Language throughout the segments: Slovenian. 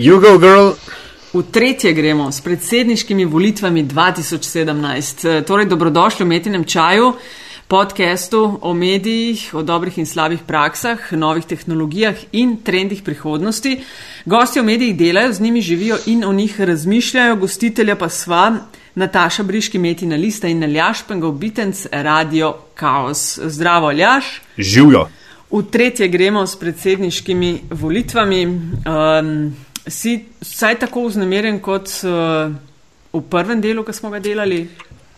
Jugo Girl. V tretje gremo s predsedniškimi volitvami 2017. Torej, dobrodošli v Metinem čaju, podkastu o medijih, o dobrih in slabih praksah, novih tehnologijah in trendih prihodnosti. Gosti v medijih delajo, z njimi živijo in o njih razmišljajo, gostitelja pa sva Nataša Briški, Metina Lista in Aljaš Pengov Bitenc, Radio Chaos. Zdravo, Aljaš. Živijo. V tretje gremo s predsedniškimi volitvami. Um, si vsaj tako vznemeren kot uh, v prvem delu, ki smo ga delali?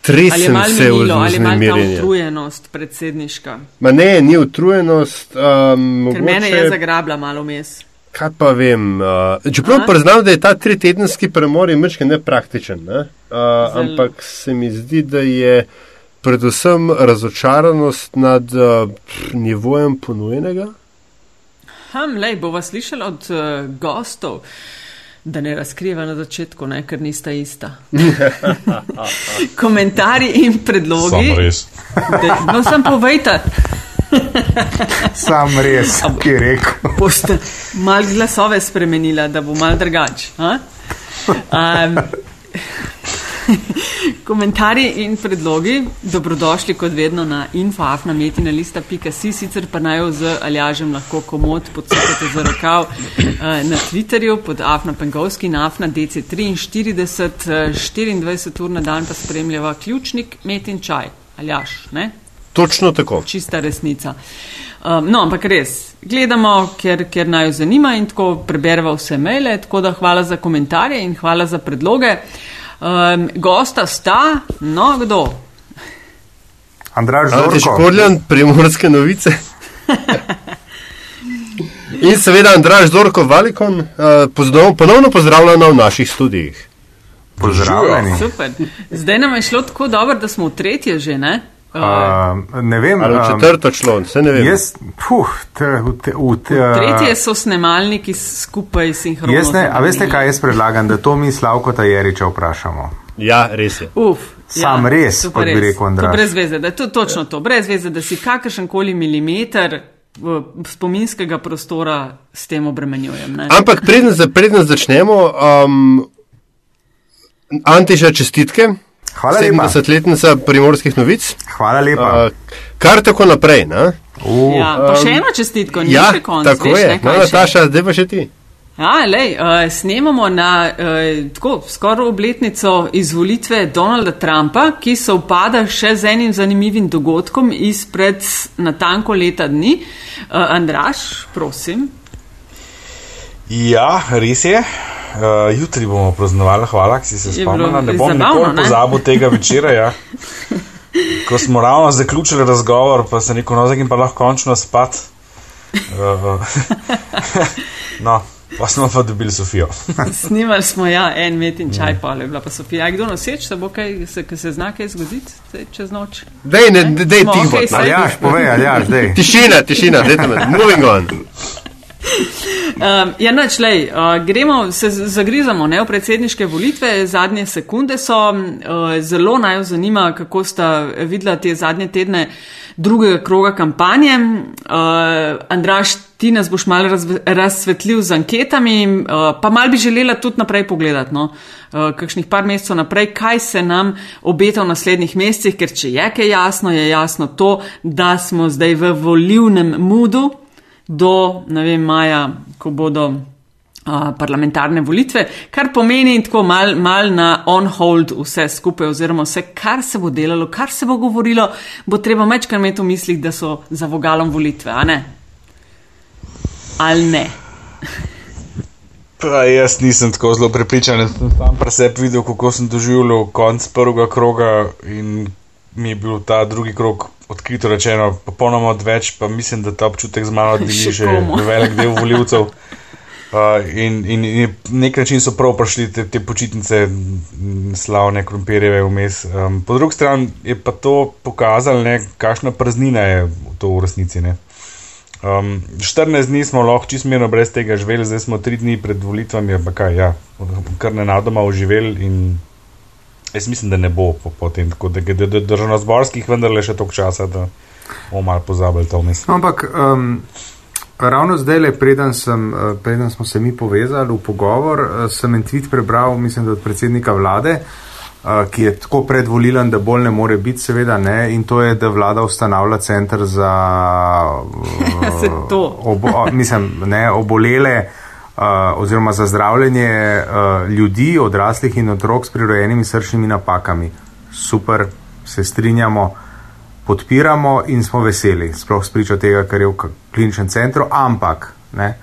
Tresem ali je malo se minilo, ali je malo ta utrujenost predsedniška? Ma ne, ni utrujenost. Um, Ker mene je mogoče- zagrabla malo mes. Kaj pa vem. Uh, čeprav A? priznam, da je ta tritedenski premor je mečke nepraktičen, ne? uh, ampak se mi zdi, da je predvsem razočaranost nad uh, nivojem ponujenega. Ham, lej, bova slišala od uh, gostov, da ne razkriva na začetku, ne, ker nista ista. Komentarji in predlogi. Samo res. Da, no, sem povejta, Sam res, ki je rekel. boste mal glasove spremenila, da bo mal drugač. a? Um, komentarji in predlogi, dobrodošli kot vedno na infoafnametinalista.si, sicer pa naj jo z Aljažem lahko komod podsukate za rokav uh, na Twitterju pod Afna Pengovski in Afna DC43, uh, 24 ur na dan pa spremljava ključnik Metin Čaj. Aljaš, ne? Točno tako. čista resnica. Um, no, ampak res, gledamo, ker, ker naj jo zanima in tako prebereva vse maile, tako da hvala za komentarje in hvala za predloge. Um, gosta sta, no kdo? Andraž Ante Zorko. Škorljan, primorske novice. In seveda Andraž Zorko Valikon, uh, ponovno pozdravljena v naših studijih. Pozdravljeni. Super. Zdaj nam je šlo tako dobro, da smo v tretje že, ne? Uh, ne vem, Ali v um, četrto člo, se ne vem. Jaz, puh, te, v te, v te, tretje so snemalniki skupaj sinhronizirani. Jaz ne, a veste, kaj jaz predlagam, da to mi Slavko Tajeriča vprašamo. Ja, res je. Uf, Sam res, to pa kot bi res. rekel Andraž. To brez veze, da je to točno to, brez veze, da si kakršen koli milimeter v spominskega prostora s tem obremenjujem. Ne? Ampak preden, za- preden začnemo, um, Antiša čestitke. Hvala lepa. 70-letnica primorskih novic. Hvala lepa. Uh, kar tako naprej. Ne? Uh, Ja, pa še eno čestitko, ni ja, še konc. tako veš, je. ne, No? Nataša, zdaj pa še ti. Ja, lej, uh, snemamo na uh, tako skoraj obletnico izvolitve Donalda Trumpa, ki se upada še z enim zanimivim dogodkom izpred natanko leta dni. Uh, Andraš, prosim. Ja, res je. Uh, jutri bomo praznovali, hvala, ki si se spomnila. Ne bom zabavno, nikoli ne? pozabil tega večera. Ja. Ko smo ravno zaključili razgovor, pa sem rekel, no, zdaj pa lahko končno spat. Uh, no, pa smo pa dobili Sofijo. Snimali smo ja, en met in čaj, pa je bila pa Sofija. Kdo noseč, se bo kaj, se, kaj se zna kaj zgoditi čez noč? Dej, ne, dej okej, no. saj- Aljaš, povej, Aljaš, dej. Tišina, tišina, dajte me. Moving on. Um, ja, nač, lej, uh, gremo, se zagrizamo ne, v predsedniške volitve, zadnje sekunde so. Uh, zelo naj jo zanima, kako sta videla te zadnje tedne drugega kroga kampanje. Uh, Andraš, ti nas boš malo razve- razsvetlil z anketami, uh, pa mal bi želela tudi naprej pogledati. No? Uh, kakšnih par mesecev naprej, kaj se nam obeta v naslednjih mesecih, ker če je kaj jasno, je jasno to, da smo zdaj v volivnem mudu do vem, maja, ko bodo a, parlamentarne volitve, kar pomeni tako mal, mal na on hold vse skupaj, oziroma vse, kar se bo delalo, kar se bo govorilo, bo treba večkrat imeti v mislih, da so za vogalom volitve, a ne? Ali ne? Pa jaz nisem tako zelo prepričan, jaz sem sam pri sebi videl, kako sem doživljal konc prvega kroga in mi je bil ta drugi krog odkrito rečeno popolnoma odveč, pa mislim, da ta občutek z mano deli že velik del voljivcev. Uh, in, in, in nek način so prav prišli te, te počitnice m, slavne krompirjeve vmes. Um, po drugi strani je pa to pokazalo, ne, kakšna praznina je to v resnici. Ne. Um, 14 dni smo lahko čisto mirno brez tega živeli, zdaj smo 3 dni pred volitvami, pa kaj, ja, kar nenadoma uživeli in jaz mislim, da ne bo po, po tem, tako da je državno-zborskih vendarle še toliko časa, da bomo malo pozabili to vmes. No, ampak um, Ravno zdaj, le, preden, sem, eh, preden smo se mi povezali v pogovor, eh, sem en tweet prebral, mislim, da od predsednika vlade, eh, ki je tako predvolilen, da bolj ne more biti, seveda ne, in to je, da vlada ustanavlja centr za uh, ob, mislim, ne, obolele. Oziroma za zdravljenje uh, ljudi, odraslih in otrok s prirojenimi srčnimi napakami. Super, se strinjamo. Podpiramo in smo veseli, sploh spričo tega, kar je v kliničnem centru, ampak ne,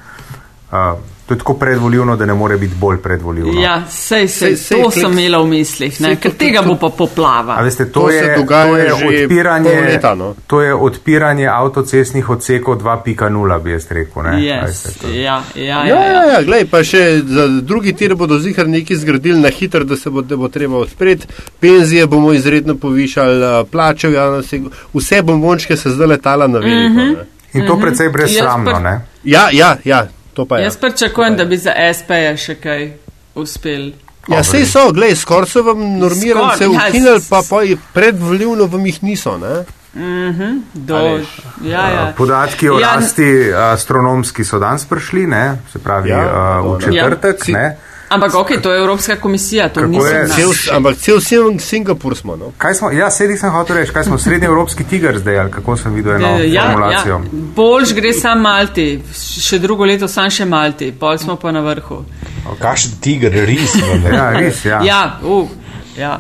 uh, to je tako predvoljivno, da ne more biti bolj predvoljivno. Ja, sej, sej, sej, to sem imela v mislih, ker tega bo pa poplava. A veste, to, to, je, to, je odpiranje, leta, no? to je odpiranje avtocestnih odsekov 2.0, bi jaz rekel. Yes. Veste, ja, ja, ja, ja, ja. ja glej, pa še za drugi tir bodo zihar neki zgradili na hitro, da se bo, da bo treba odpreti. Penzije bomo izredno povišali, plače, vse bombončke se zdaj letala na veliko. Mm -hmm. In to mm -hmm. predvsej brezsramno, ne? Ja, ja, ja. Jaz pričakujem, da bi za SP-je še kaj uspel. Ja, sej so, gledaj, skoraj so vam normirali, se ukinili, ja, pa, pa predvoljivno vam jih niso. Mm -hmm, do, ja, ja. Podatki o ja, rasti astronomski so danes prišli, ne? se pravi ja, uh, v četrtek. Ja. Ampak ok, to je Evropska komisija, to ni cel, ampak cel Singapur smo. No? smo ja, sedi sem hotel reči, kaj smo srednji evropski tiger zdaj, ali kako sem videl eno ja, formulacijo. Ja, Boljš gre sam Malti, še drugo leto sam še Malti, pol smo pa na vrhu. Kakšen tiger, res. ja, res, ja. ja, uh, ja.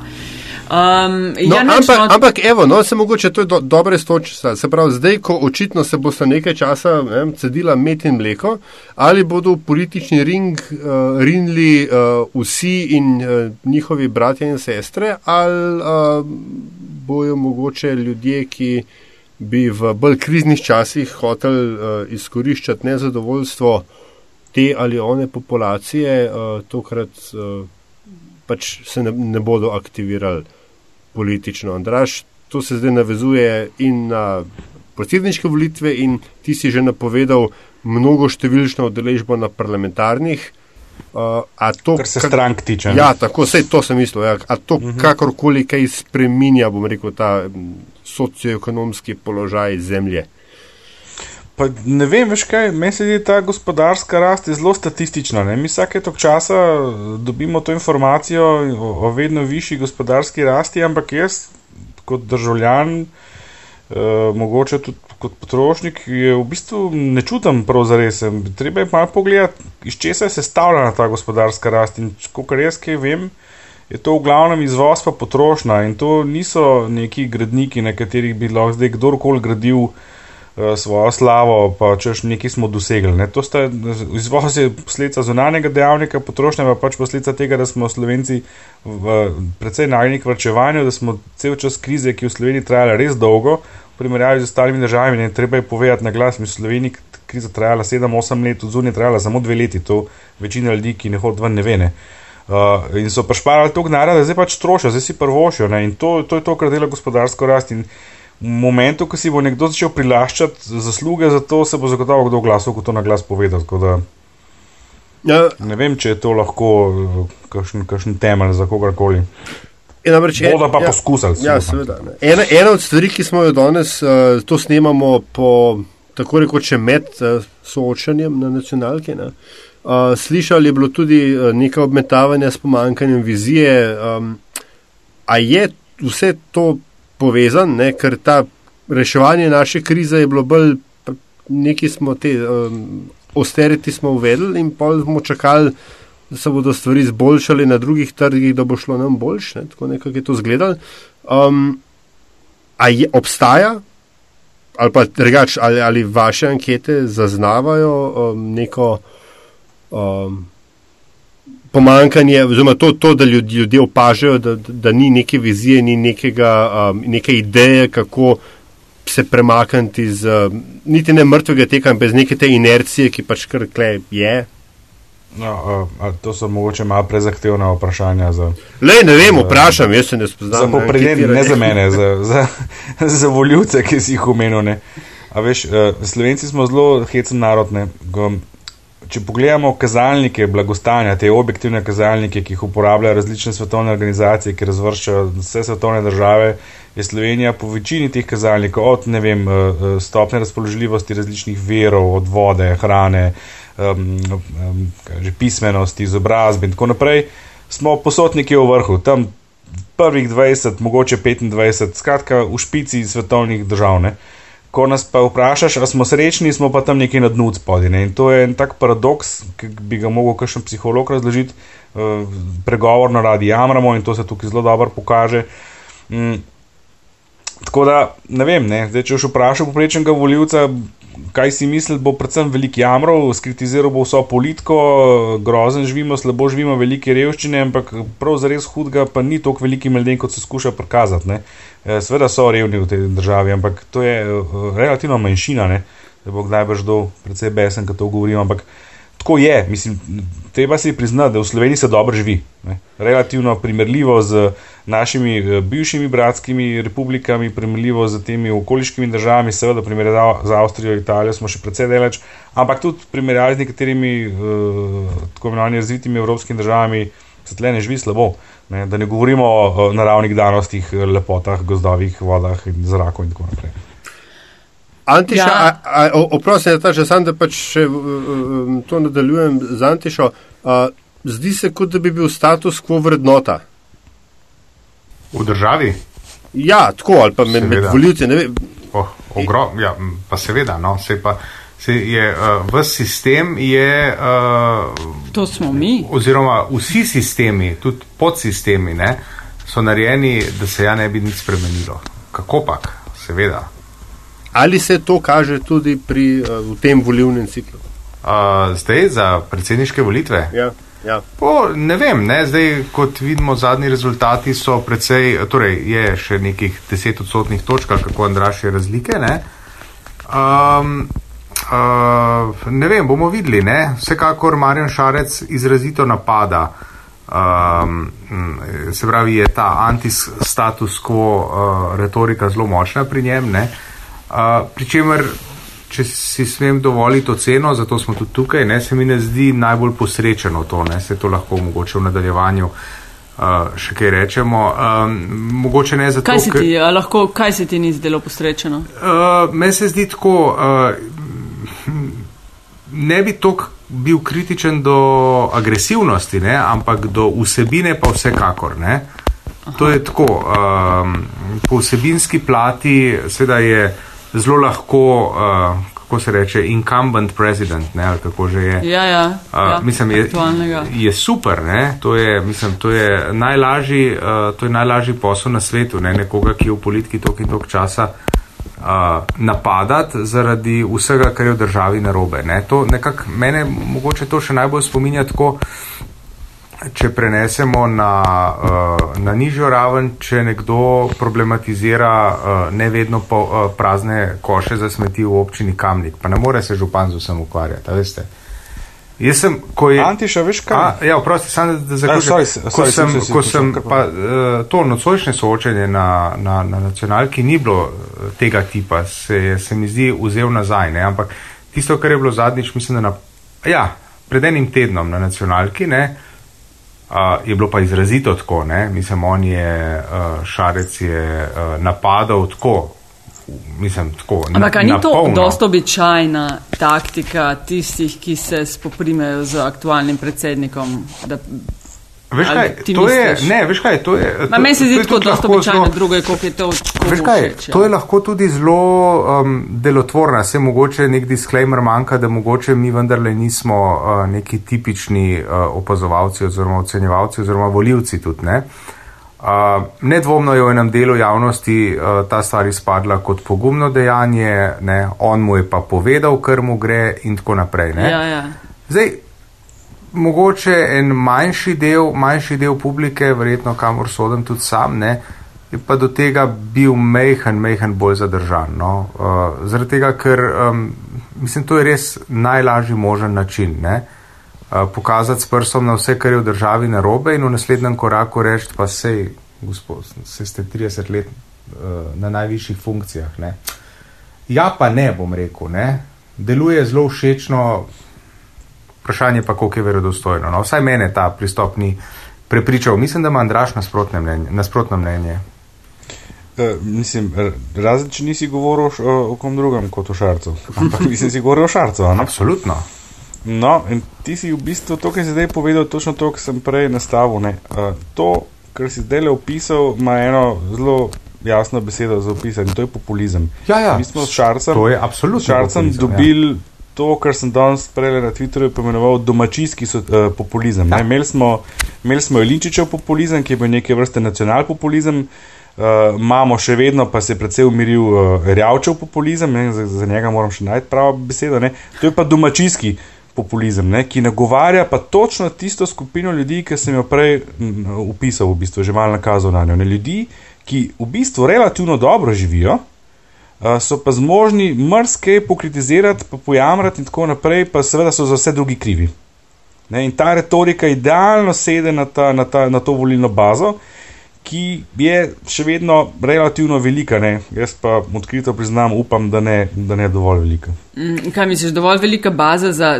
Um, no, ja, ampak, no, ampak, evo, no, se mogoče to je do, dobre stočice. Se pravi, zdaj, ko očitno se bo sta nekaj časa ne, cedila met in mleko, ali bodo v politični ring uh, rinili uh, vsi in uh, njihovi bratje in sestre, ali uh, bojo mogoče ljudje, ki bi v bolj kriznih časih hotel uh, izkoriščati nezadovoljstvo te ali one populacije, uh, tokrat uh, pač se ne, ne bodo aktivirali politično. Andraž, to se zdaj navezuje in na predsedniške volitve, in ti si že napovedal mnogo številčno udeležbo na parlamentarnih. Uh, to, kar se strank tiče. Ja, tako se to sem mislil. Ja. A to uh mhm. -huh. kakorkoli kaj spreminja, bom rekel, ta socioekonomski položaj zemlje. Pa ne vem, veš kaj, meni se zdi ta gospodarska rast zelo statistična. Ne? Mi vsake tok časa dobimo to informacijo o, o vedno višji gospodarski rasti, ampak jaz kot državljan, eh, mogoče tudi kot potrošnik, je v bistvu ne čutim prav zares. Treba je malo pogledati, iz česa je sestavljena ta gospodarska rast in kot jaz kaj vem. Je to v glavnem izvoz pa potrošnja in to niso neki gradniki, na katerih bi lahko zdaj kdorkoli gradil uh, Eh, svojo slavo, pa češ nekaj smo dosegli. Ne. To sta izvoz je posledica zunanjega dejavnika, potrošnja pa pač posledica tega, da smo Slovenci v precej nagnjeni k vrčevanju, da smo cel čas krize, ki v Sloveniji trajala res dolgo, v primerjavi z ostalimi državami, ne treba je povedati na glas, mi v Sloveniji kriza trajala 7-8 let, v zunji trajala samo dve leti, to večina ljudi, ki ne hod ven, ne vene. Uh, in so pa šparali to gnara, da zdaj pač trošijo, zdaj si prvošijo. In to, to je to, kar dela gospodarsko rast. In v momentu, ko si bo nekdo začel prilaščati zasluge za to, se bo zagotovo kdo glasil, ko to na glas povedal. Ja. Ne vem, če je to lahko eh, kakšen temelj za kogarkoli. Voda pa ja, poskusili. Ja, seveda. Ena, ena od stvari, ki smo jo danes, uh, to snemamo po tako rekoče med uh, soočanjem na nacionalki. Ne? Uh, slišali je bilo tudi uh, nekaj obmetavanja s pomankanjem vizije. Um, a je vse to povezan, ne, ker ta reševanje naše krize je bilo bolj, neki smo te um, osteriti smo uvedli in pa smo čakali, da se bodo stvari izboljšale na drugih trgih, da bo šlo nam boljš, ne, tako nekako je to zgledal. Um, a je obstaja, ali pa drugač, ali, ali vaše ankete zaznavajo um, neko um, pomankanje, oziroma to, to da ljudje, ljudje opažajo, da, da ni neke vizije, ni nekega, um, neke ideje, kako se premakniti iz um, niti ne mrtvega teka, brez neke te inercije, ki pač kar kle je. No, uh, to so mogoče malo prezahtevna vprašanja. Za, Le, ne vem, vprašam, jaz se ne spoznam. Za ne, ne za mene, za, za, za voljivce, ki si jih umenil. A veš, uh, Slovenci smo zelo hecen narod. Ne, če pogledamo kazalnike blagostanja, te objektivne kazalnike, ki jih uporabljajo različne svetovne organizacije, ki razvrščajo vse svetovne države, je Slovenija po večini teh kazalnikov, od ne vem, eh, eh, stopne razpoložljivosti različnih verov, od vode, hrane, um, um, kaže, pismenosti, izobrazbe in tako naprej, smo posotniki v vrhu, tam prvih 20, mogoče 25, skratka v špici svetovnih držav. Ne? Ko nas pa vprašaš, ali smo srečni, smo pa tam nekje na dnu spodaj. In to je en tak paradoks, ki bi ga mogel kakšen psiholog razložiti, uh, pregovorno radi jamramo in to se tukaj zelo dobro pokaže. Mm. Tako da, ne vem, ne? Zdaj, če boš vprašal poprečnega voljivca, kaj si misli, bo predvsem velik jamrov, skritiziral bo vso politiko, grozen živimo, slabo živimo, velike revščine, ampak prav za res hudega pa ni toliko veliki melden, kot se skuša prikazati. Ne? Eh, Sveda so revni v tej državi, ampak to je eh, relativno manjšina, ne? da bo kdaj brž do predvsej besen, ko to govorim, ampak tako je, mislim, treba si priznati, da v Sloveniji se dobro živi. Ne. Relativno primerljivo z našimi eh, bivšimi bratskimi republikami, primerljivo z temi okoliškimi državami, seveda, primerjavo z Avstrijo in Italijo smo še precej daleč, ampak tudi primerjavo z nekaterimi uh, tako imenovanimi razvitimi evropskimi državami, se tle ne živi slabo. Ne. Da ne govorimo o naravnih danostih, lepotah, gozdovih, vodah in zraku in tako naprej. Antiša, ja. oprosti, da če sam da pač še uh, to nadaljujem z Antišo, uh, zdi se, kot da bi bil status quo vrednota. V državi? Ja, tako ali pa med, med voljivci. Oh, ogro, ja, pa seveda, no, se pa. Se je, uh, v sistem je. Uh, to smo mi. Oziroma, vsi sistemi, tudi podsistemi, ne, so narejeni, da se ja ne bi nič spremenilo. Kako pa, seveda. Ali se to kaže tudi pri, uh, v tem volivnem ciklu? Uh, zdaj za predsedniške volitve? Ja. Ja. Po, ne vem, ne? zdaj kot vidimo, zadnji rezultati so precej, torej je še nekih deset odstotnih točk, kako Andraš je razlike. Ne? Um, uh, ne vem, bomo videli. Ne? Vsekakor Marjan Šarec izrazito napada. Um, se pravi, je ta anti-status quo uh, retorika zelo močna pri njem. Uh, Pričemer, če si smem dovoliti oceno, zato smo tudi tukaj, ne, se mi ne zdi najbolj posrečeno to, ne, se to lahko mogoče v nadaljevanju uh, še kaj rečemo. Um, mogoče ne zato, kaj se ti, ker, lahko, kaj se ti ni zdelo posrečeno? Uh, Meni se zdi tako, uh, ne bi tok bil kritičen do agresivnosti, ne, ampak do vsebine pa vsekakor. Ne. To je tako, um, po vsebinski plati seveda je zelo lahko, uh, kako se reče, incumbent president, ne, ali kako že je. Ja, ja, uh, ja, mislim, je, je super, ne, to je, mislim, to je najlažji, uh, to je najlažji posel na svetu, ne, nekoga, ki je v politiki tok in tok časa. Uh, napadati zaradi vsega, kar je v državi narobe. Ne. To nekako mene mogoče to še najbolj spominja tako, če prenesemo na, uh, na nižjo raven, če nekdo problematizira uh, ne vedno po, uh, prazne koše za smeti v občini Kamnik, pa ne more se župan z vsem ukvarjati, veste. Jaz sem, ko je. Antiša, veš kaj? A, ja, vprosti, sam da zaključim. Ko sem, ko sem pa uh, to nocojšnje soočenje na, na, na nacionalki ni bilo tega tipa, se, se mi zdi vzel nazaj, ne, ampak tisto, kar je bilo zadnjič, mislim, da na, ja, pred enim tednom na nacionalki, ne, uh, Uh, je bilo pa izrazito tako, ne? mislim, on je, uh, Šarec je uh, napadal tako. Mislim, tako, Ampak na, ni to dosto običajna taktika tistih, ki se spoprimejo z aktualnim predsednikom, da Veš kaj, to je, ne, veš kaj, to je. To, meni se zdi tako dosta običajno druge, koliko je to veš kaj, všeč, ja. to je lahko tudi zelo um, delotvorno, se mogoče nek disclaimer manjka, da mogoče mi vendarle nismo uh, neki tipični uh, opazovalci oziroma ocenjevalci oziroma voljivci tudi, ne. Uh, nedvomno je v enem delu javnosti uh, ta stvar izpadla kot pogumno dejanje, ne, on mu je pa povedal, kar mu gre in tako naprej. Ja, ja. Zdaj, mogoče en manjši del, manjši del publike, verjetno kamor sodim tudi sam, ne, je pa do tega bil mehen, mehen bolj zadržan. No. Uh, zaradi tega, ker um, mislim, to je res najlažji možen način. Ne. Uh, pokazati s prstom na vse, kar je v državi narobe, in v naslednjem koraku reči, pa sej, gospod, se ste 30 let uh, na najvišjih funkcijah. Ne. Ja, pa ne, bom rekel, ne. deluje zelo všečno, Vprašanje pa, koliko je verodostojno. No, vsaj mene ta pristop ni prepričal. Mislim, da ima Andraš nasprotno mnenje. Nasprotno mnenje. Uh, mislim, razen če nisi govoril o, o kom drugem kot o šarcu. Ampak mislim, si govoril o šarcu. Absolutno. No, in ti si v bistvu to, kar si zdaj povedal, točno to, kar sem prej nastavil. Uh, to, kar si zdaj le opisal, ima eno zelo jasno besedo za opisati in to je populizem. Ja, ja. Mi smo s šarcem, to je absolutno. Šarcem populizem, dobili. Ja. To, kar sem danes prej na Twitterju pomenoval domačijski so, uh, populizem. Ja. Imeli smo, imel smo Elinčičev populizem, ki je bil neke vrste nacionalpopulizem, uh, Uh, imamo še vedno, pa se je predvsej umiril uh, rjavčev populizem, ne, za, za njega moram še najti pravo besedo. Ne. To je pa domačijski populizem, ne, ki nagovarja pa točno tisto skupino ljudi, ki sem jo prej opisal, v bistvu že malo nakazal na njo. Ne, ljudi, ki v bistvu relativno dobro živijo, so pa zmožni mrske pokritizirati, pa pojamrati in tako naprej, pa seveda so za vse drugi krivi. Ne, in ta retorika idealno sede na, ta, na, ta, na to volilno bazo ki je še vedno relativno velika. Ne? Jaz pa odkrito priznam, upam, da ne, da ne je dovolj velika. Mm, kaj misliš, dovolj velika baza za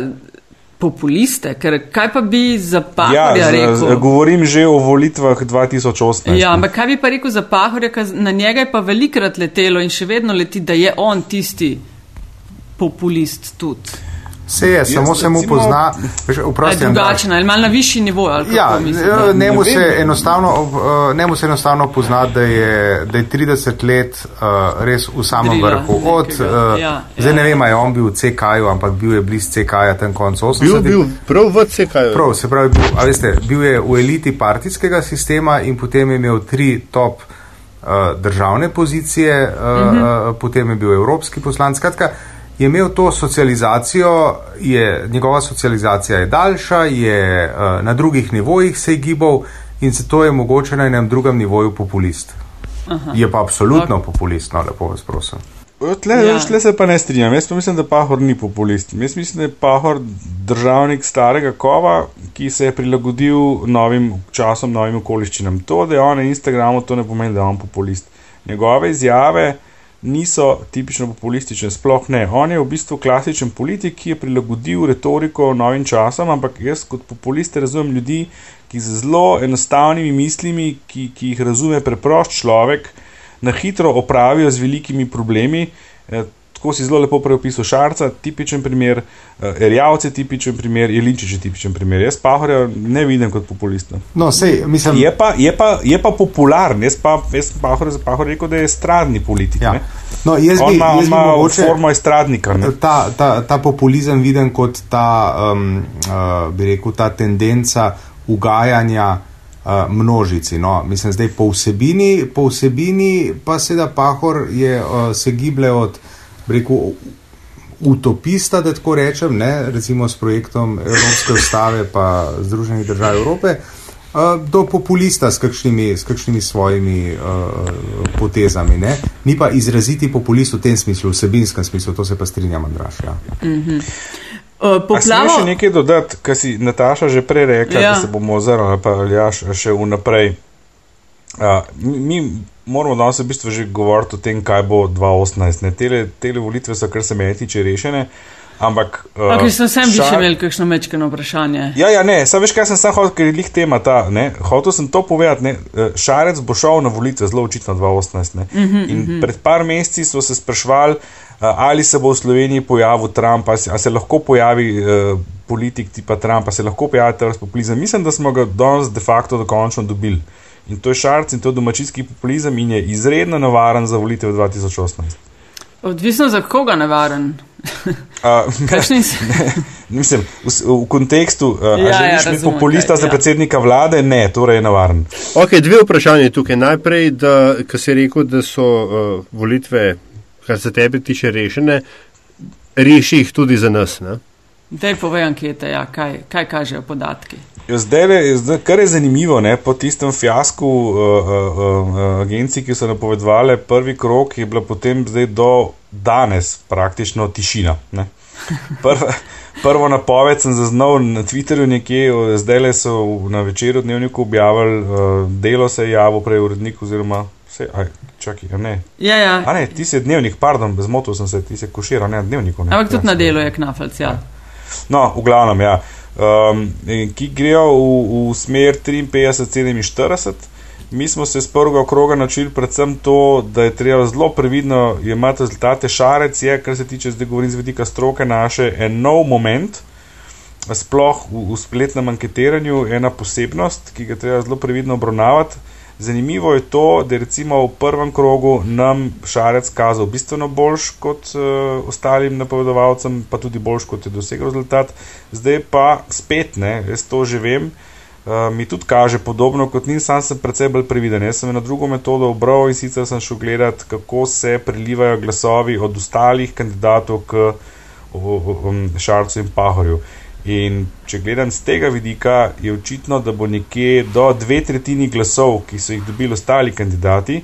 populiste? Ker kaj pa bi za Pahorja ja, rekel? Z, govorim že o volitvah 2018. Ja, ampak kaj bi pa rekel za Pahorja, na njega je pa velikrat letelo in še vedno leti, da je on tisti populist tudi. Se je, samo se mu pozna, vprašanje. Drugačen ali malo na višji nivo. Ja, ne mu se enostavno, ne se enostavno pozna, da je, da je 30 let uh, res v samem Drila, vrhu. Od, uh, ja, zdaj ja. ne vem, je on bil v CK-ju, ampak bil je bliz CK-ja tam konc 80. Bil, bil prav v CK-ju. Prav, se pravi, bil, veste, bil je v eliti partijskega sistema in potem je imel tri top uh, državne pozicije, uh, uh -huh. uh, potem je bil evropski poslanc. Skratka, je imel to socializacijo, je, njegova socializacija je daljša, je uh, na drugih nivojih se je gibal in zato je mogoče na enem drugem nivoju populist. Aha. Je pa absolutno okay. populist, no lepo vas prosim. Tle, ja. tle se pa ne strinjam. Jaz pa mislim, da Pahor ni populist. Jaz mislim, da je Pahor državnik starega kova, ki se je prilagodil novim časom, novim okoliščinam. To, da je on na Instagramu, to ne pomeni, da je on populist. Njegove izjave niso tipično populistične, sploh ne. On je v bistvu klasičen politik, ki je prilagodil retoriko novim časom, ampak jaz kot populist razumem ljudi, ki z zelo enostavnimi mislimi, ki, ki jih razume preprost človek, na hitro opravijo z velikimi problemi. Eh, tako si zelo lepo preopisal Šarca, tipičen primer, uh, Erjavce, tipičen primer, Jelinčič, tipičen primer. Jaz Pahorja ne vidim kot populista. No, sej, mislim... je, pa, je, pa, je pa popularen, jaz pa jaz Pahor, Pahor rekel, da je stradni politik. Ja. No, jaz bi, ima, jaz ima mogoče, formo estradnika. Ta, ta, ta populizem vidim kot ta, um, uh, bi rekel, ta tendenca ugajanja. Uh, množici. No. Mislim, da po vsebini, po vsebini pa se da Pahor je, uh, se giblje od rekel, utopista, da tako rečem, ne, recimo s projektom Evropske ustave pa Združenih držav Evrope, uh, do populista s kakšnimi, s kakšnimi svojimi uh, potezami. Ne. Ni pa izraziti populist v tem smislu, v sebinskem smislu, to se pa strinjam, Andraš. Ja. Mm -hmm. Uh, poplavo... Še nekaj dodati, kar si Nataša že prej rekla, ja. da se bomo ozirali, pa ja še vnaprej. Uh, mi moramo danes v bistvu že govoriti o tem, kaj bo 2018. Tele, tele volitve so, kar se meni tiče, rešene. Ampak. Uh, okay, sem sem šar... še imel kakšno mečkano vprašanje. Ja, ja, ne, sam veš, kaj sem sam hotel, ker je lih tema ta. Ne? Hotel sem to povedati. Ne? Eh, šarec bo šel na volitve zelo očitno 2018. Mm -hmm, In mm -hmm. pred par meseci smo se sprašvali, uh, ali se bo v Sloveniji pojavil Trump, ali se, ali se lahko pojavi. Uh, Politik tipa Trumpa se lahko pojavi ta populizem. Mislim, da smo ga danes de facto dokončno dobili. In to je šarc in to je domačijski populizem in je izredno nevaren za volitev 2018. Odvisno za koga nevaren. Kakšni si? Mislim, v, v kontekstu, uh, ja, želiš ja, razumem, biti populista kaj, za ja. predsednika vlade? Ne, torej je nevaren. Ok, dve vprašanje tukaj. Najprej, da, kar si rekel, da so uh, volitve, kar se tebe tiče, rešene, reši jih tudi za nas. Ne? Dej povej ankete, ja, kaj, kaj kažejo podatki. Ja, zdaj, zdaj, kar je zanimivo, ne, po tistem fiasku uh, uh, uh, agencij, ki so napovedovali prvi krok, je bila potem do danes praktično tišina. Prva, prvo napoved sem zaznal na Twitterju, nekje, zdaj le so na večeru dnevniku objavili, uh, delo se je javil prej urednik oziroma. Vse, aj, čaki, ne. Ja, ja. A ne, ti si dnevnik, pardon, bezmotil sem se, ti si košira, ne dnevnik. Ampak tudi na delu je knafalc, ja. ja. No, v glavnem, ja. Um, ki grejo v, v smer 53-47. Mi smo se z prvega kroga naučili predvsem to, da je treba zelo previdno imeti rezultate. Šarec je, kar se tiče zdaj govorim z vidika stroke naše, en nov moment, sploh v, v spletnem anketiranju, ena posebnost, ki ga treba zelo previdno obravnavati. Zanimivo je to, da je recimo v prvem krogu nam Šarec kazal bistveno boljš kot uh, ostalim napovedovalcem, pa tudi boljš kot je dosegel rezultat. Zdaj pa spet ne, jaz to že vem. Uh, mi tudi kaže podobno kot ni, sam sem precej bolj previden. Jaz sem eno drugo metodo obral in sicer sem šel gledati, kako se prelivajo glasovi od ostalih kandidatov k um, Šarcu in Pahorju. In če gledam z tega vidika, je očitno, da bo nekje do dve tretjini glasov, ki so jih dobili ostali kandidati,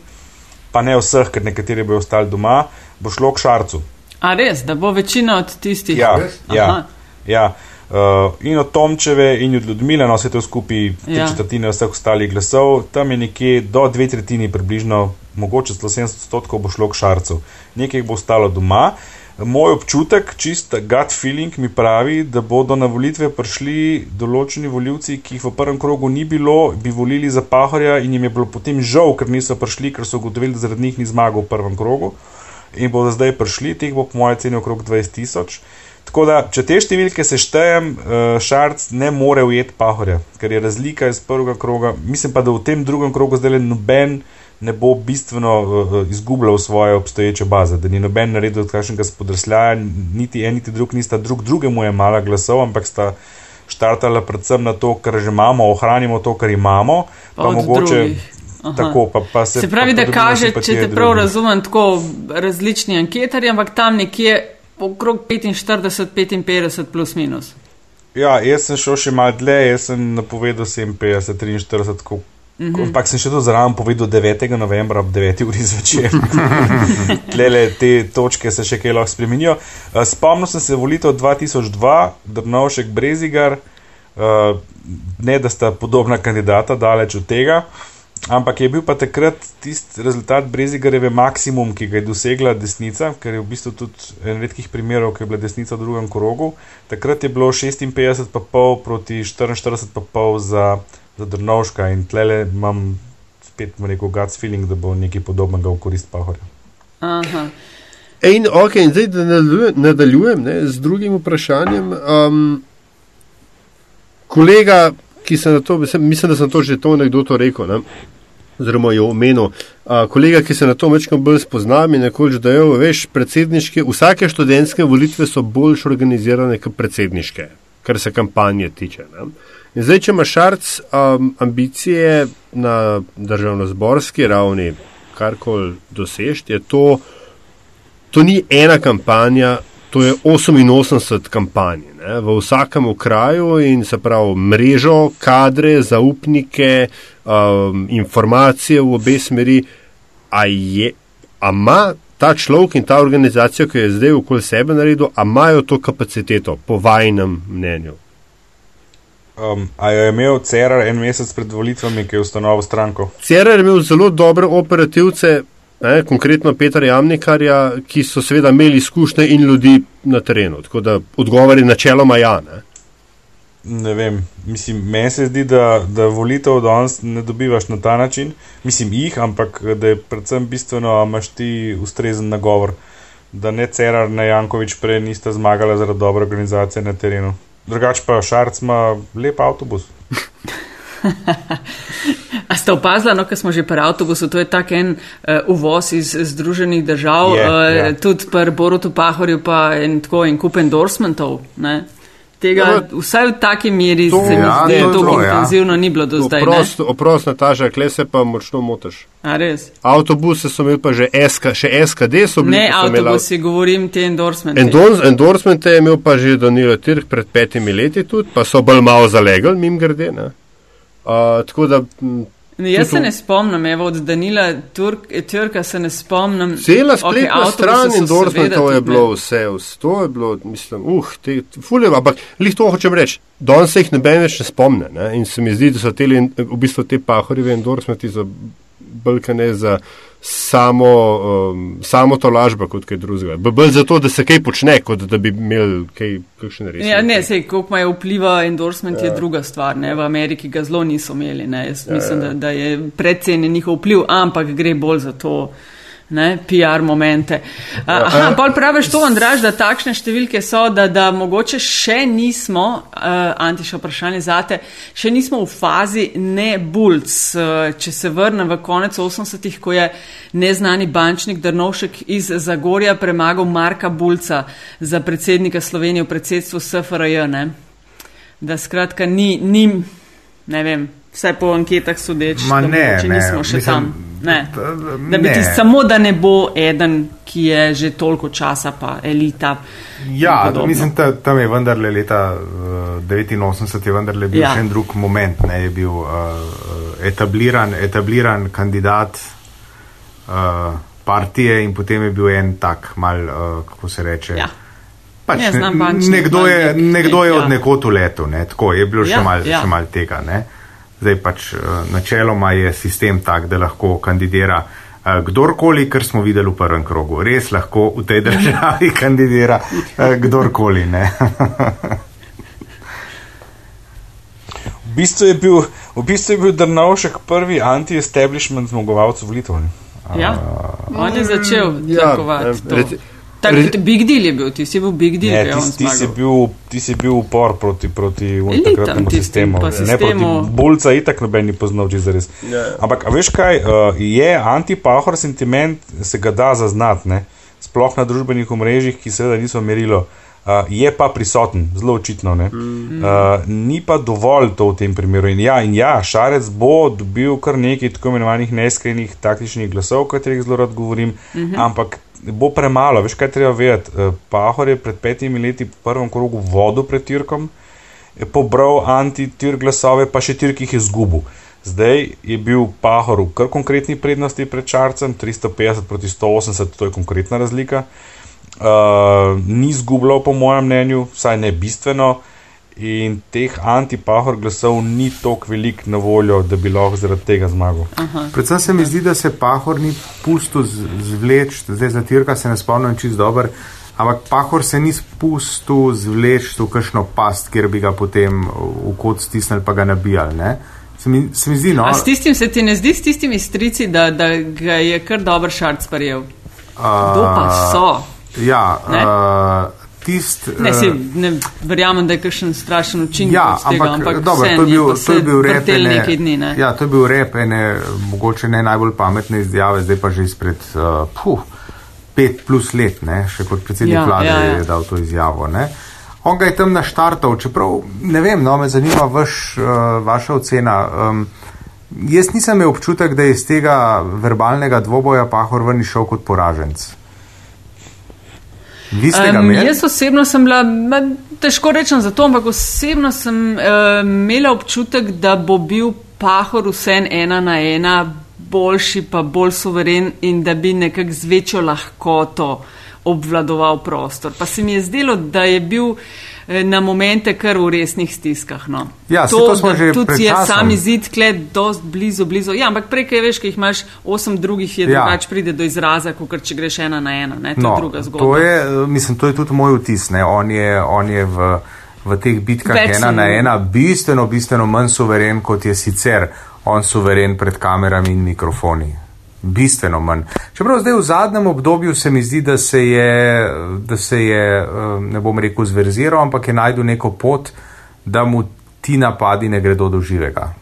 pa ne vseh, ker nekateri bodo ostali doma, bo šlo k Šarcu. A res, da bo večina od tistih? Ja, ja, ja. Uh, in od Tomčeve in od Ljudmila, no vse to skupaj, ja. četrtine vseh ostalih glasov, tam je nekje do dve tretjini, približno, mogoče 70 odstotkov bo šlo k šarcu. Nekaj bo ostalo doma. Moj občutek, čist gut feeling mi pravi, da bodo na volitve prišli določeni voljivci, ki jih v prvem krogu ni bilo, bi volili za pahorja in jim je bilo potem žal, ker niso prišli, ker so ugotovili, da zaradi njih ni zmagal v prvem krogu. In bodo zdaj prišli, teh bo po mojem ceni okrog 20 tisoč. Tako da, če te številke seštejem, uh, Šarc ne more ujeti pahorja, ker je razlika iz prvega kroga. Mislim pa, da v tem drugem krogu zdaj le noben ne bo bistveno uh, izgubljal svoje obstoječe baze, da ni noben naredil kakšnega spodrsljaja, niti en, niti drug nista drug drugemu je mala glasov, ampak sta štartala predvsem na to, kar že imamo, ohranimo to, kar imamo, pa, pa mogoče. Tako, pa, pa se, se pravi, da kaže, če te prav razumem, tako različni anketarji, ampak tam nekje okrog 45, 55 plus minus. Ja, jaz sem šel še malo dlje, jaz sem napovedal 57, 43, mm -hmm. ampak sem še to zraven povedal 9. novembra ob 9. uri zvečer. Tlele te točke se še kaj lahko spremenijo. Eh, spomnil sem se volitev 2002, Drnovšek Brezigar, uh, ne da sta podobna kandidata, daleč od tega. Ampak je bil pa takrat tisti rezultat Brezigareve maksimum, ki ga je dosegla desnica, ker je v bistvu tudi en redkih primerov, ki je bila desnica v drugem krogu. Takrat je bilo 56,5 proti 44,5 za, za Drnovška in tlele imam spet rekel gut feeling, da bo nekaj podobnega v korist Pahorja. In, okay, in zdaj, da nadaljujem ne, z drugim vprašanjem. Um, kolega ki se na to, mislim, da sem to že to nekdo to rekel, ne? oziroma je omenil, kolega, ki se na to večkrat bolj spozna, mi nekoč dajo, veš, predsedniške, vsake študentske volitve so boljš organizirane kot predsedniške, kar se kampanje tiče. Ne? In zdaj, če imaš šarc um, ambicije na državno-zborski ravni, karkoli dosežeš, je to, to ni ena kampanja, To je 88 kampanj ne, v vsakem kraju in se pravi mrežo, kadre, zaupnike, um, informacije v obe smeri. A ima ta človek in ta organizacija, ki je zdaj okoli sebe naredil, a imajo to kapaciteto, po vajnem mnenju? Um, a je imel CRR en mesec pred volitvami, ki je ustanovil stranko? CRR je imel zelo dobre operativce, ne, konkretno Petra Jamnikarja, ki so seveda imeli izkušnje in ljudi na terenu. Tako da odgovori načeloma ja. Ne. Ne vem, mislim, meni se zdi, da, da volitev danes ne dobivaš na ta način, mislim jih, ampak da je predvsem bistveno, da imaš ti ustrezen nagovor, da ne Cerar, ne Jankovič prej nista zmagala zaradi dobre organizacije na terenu. Drugač pa Šarc ima lep avtobus. A ste opazili, no, ker smo že pri avtobusu, to je tak en uh, uvoz iz Združenih držav, yeah, uh, yeah. tudi pri Borutu Pahorju pa en tako en kup endorsementov. Ne? Tega, no, vsaj v taki meri to, se mi ja, zdi, da to ja. intenzivno ja. ni bilo do zdaj. Oprost, Nataža, kle se pa močno motiš. A res? Avtobuse so imeli pa že SK, še SKD so bili. Ne, avtobusi, imela... govorim te endorsemente. Endors, endorsemente je imel pa že Danilo Tirk pred petimi leti tudi, pa so bolj malo zalegali, mim grede. Uh, tako da Ne, jaz se ne spomnim, evo, od Danila Turk, Turka se ne spomnim. Cela spletna okay, stran in Dorsman, to je bilo vse, to je bilo, mislim, uh, te, fulje, ampak lih to hočem reči, danes se jih ne ben več ne spomne ne? in se mi zdi, da so te, v bistvu te pahorjeve endorsmenti za Balkane, za samo, um, samo to lažba kot kaj drugega. Bolj zato, da se kaj počne, kot da bi imeli kaj, kakšne resne. Ja, ne, sej, koliko imajo vpliva endorsement, ja. je druga stvar. Ne? V Ameriki ga zelo niso imeli. Ne? Jaz ja, mislim, ja. Da, da je predcen njihov vpliv, ampak gre bolj za to ne, PR momente. Ja, Aha, bolj praviš to, Andraž, da takšne številke so, da, da mogoče še nismo, uh, Antiša vprašanje zate, še nismo v fazi ne bulc. Uh, če se vrnem v konec 80-ih, ko je neznani bančnik Drnovšek iz Zagorja premagal Marka Bulca za predsednika Slovenije v predsedstvu SFRJ, ne? da skratka ni, ni, ne vem, vse po anketah sodeč, Ma da ne, ne, nismo še mislim, tam. Ne. Da bi Ne. ti samo, da ne bo eden, ki je že toliko časa, pa elita. Ja, mislim, da tam je vendarle leta uh, 89 je vendarle bil Ja. ja. še en drug moment, ne, je bil uh, etabliran, etabliran kandidat uh, partije in potem je bil en tak mal, uh, kako se reče. Ja. Pač Ne ne, nekdo je, nekdo je ja. od nekod uletel, ne, tako je bilo Ja, še mal, ja. mal tega. Ne. Zdaj pač uh, načeloma je sistem tak, da lahko kandidira uh, kdorkoli, kar smo videli v prvem krogu. Res lahko v tej državi kandidira uh, kdorkoli. Ne. V bistvu je bil, v bistvu je bil Drnovšek prvi anti-establishment zmagovalec volitev. Ja, on je začel Ja, tlakovati. Eh, to. reci- Tak, reci- big deal je bil, ti si bil big deal, Ne, ki je on ti, ti, si bil, ti si bil upor proti, proti takratnemu sistemu. Ne sistemu. proti Bulca, itak noben ni poznal, če zares. Ja. Ampak, a veš kaj, uh, je antipahor sentiment, se ga da zaznati, ne? sploh na družbenih omrežjih, ki seveda niso merilo. Uh, je pa prisoten, zelo očitno. Mm. Uh, ni pa dovolj to v tem primeru. In ja, in ja, Šarec bo dobil kar nekaj tako imenovanih neskrenih taktičnih glasov, o katerih zelo rad govorim, mm -hmm. ampak bo premalo. Veš, kaj treba vedeti? Uh, Pahor je pred petimi leti v prvem krogu vodo pred Tirkom, je pobral anti-tir glasove, pa še Tirk jih je izgubil. Zdaj je bil Pahor v kar konkretni prednosti pred Čarcem, 350 proti 180, to je konkretna razlika. Uh, ni izgubljal, po mojem mnenju, vsaj ne bistveno, in teh antipahor glasov ni toliko velik na voljo, da bi lahko zaradi tega zmagal. Predvsem se mi zdi, da se Pahor ni pustil z- zvleči, zdaj za Tirka se ne spomnim čist dobro, ampak Pahor se ni spustil zvleči v kakšno past, kjer bi ga potem v kot stisnili pa ga nabijali. Ne? Se mi, se mi zdi, no. A s tistim se ti ne zdi, s tistimi strici, da, da ga je kar dober šarc prijel? Kdo pa so? Ja, Ne? uh, tist, Ne, eh, si, ne verjamem, da je kakšen strašen učinek Ja, od tega, ampak, ampak dobro, vseeno to je bil, to se je bil rep. ene- dni. Ne? Ja, to je bil rep ene, mogoče ne najbolj pametne izjave, zdaj pa že izpred uh, puh, pet plus let, ne, še kot predsednik Ja, vlade ja, ja, je dal to izjavo. Ne. On ga je tam naštartal, čeprav ne vem, no, me zanima vaš, uh, vaša ocena. Um, jaz nisem imel občutek, da je iz tega verbalnega dvoboja Pahor ven išel kot poraženc. Vi ste ga Um, imeli? jaz osebno sem bila, težko rečem za to, ampak osebno sem uh, imela občutek, da bo bil pahor vsem ena na ena boljši, pa bolj suveren in da bi nekako z večjo lahkoto obvladoval prostor. Pa se mi je zdelo, da je bil na momente kar v resnih stiskah. No. Ja, saj to smo da že tudi pred je sami zid klet dost blizu, blizu. Ja, ampak prej, kaj veš, ki jih imaš osem drugih, je Ja. drugače pride do izraza, kot če greš ena na ena. Ne? To No, je druga zgodba. To je, eh, mislim, to je tudi moj vtis. Ne? On je, on je v, v teh bitkah Več ena na ena bistveno, bistveno manj suveren, kot je sicer on suveren pred kamerami in mikrofoni. Bistveno manj. Čeprav zdaj v zadnjem obdobju se mi zdi, da se je, da se je eh, ne bom rekel, zverziral, ampak je najdel neko pot, da mu ti napadi ne gredo do živega.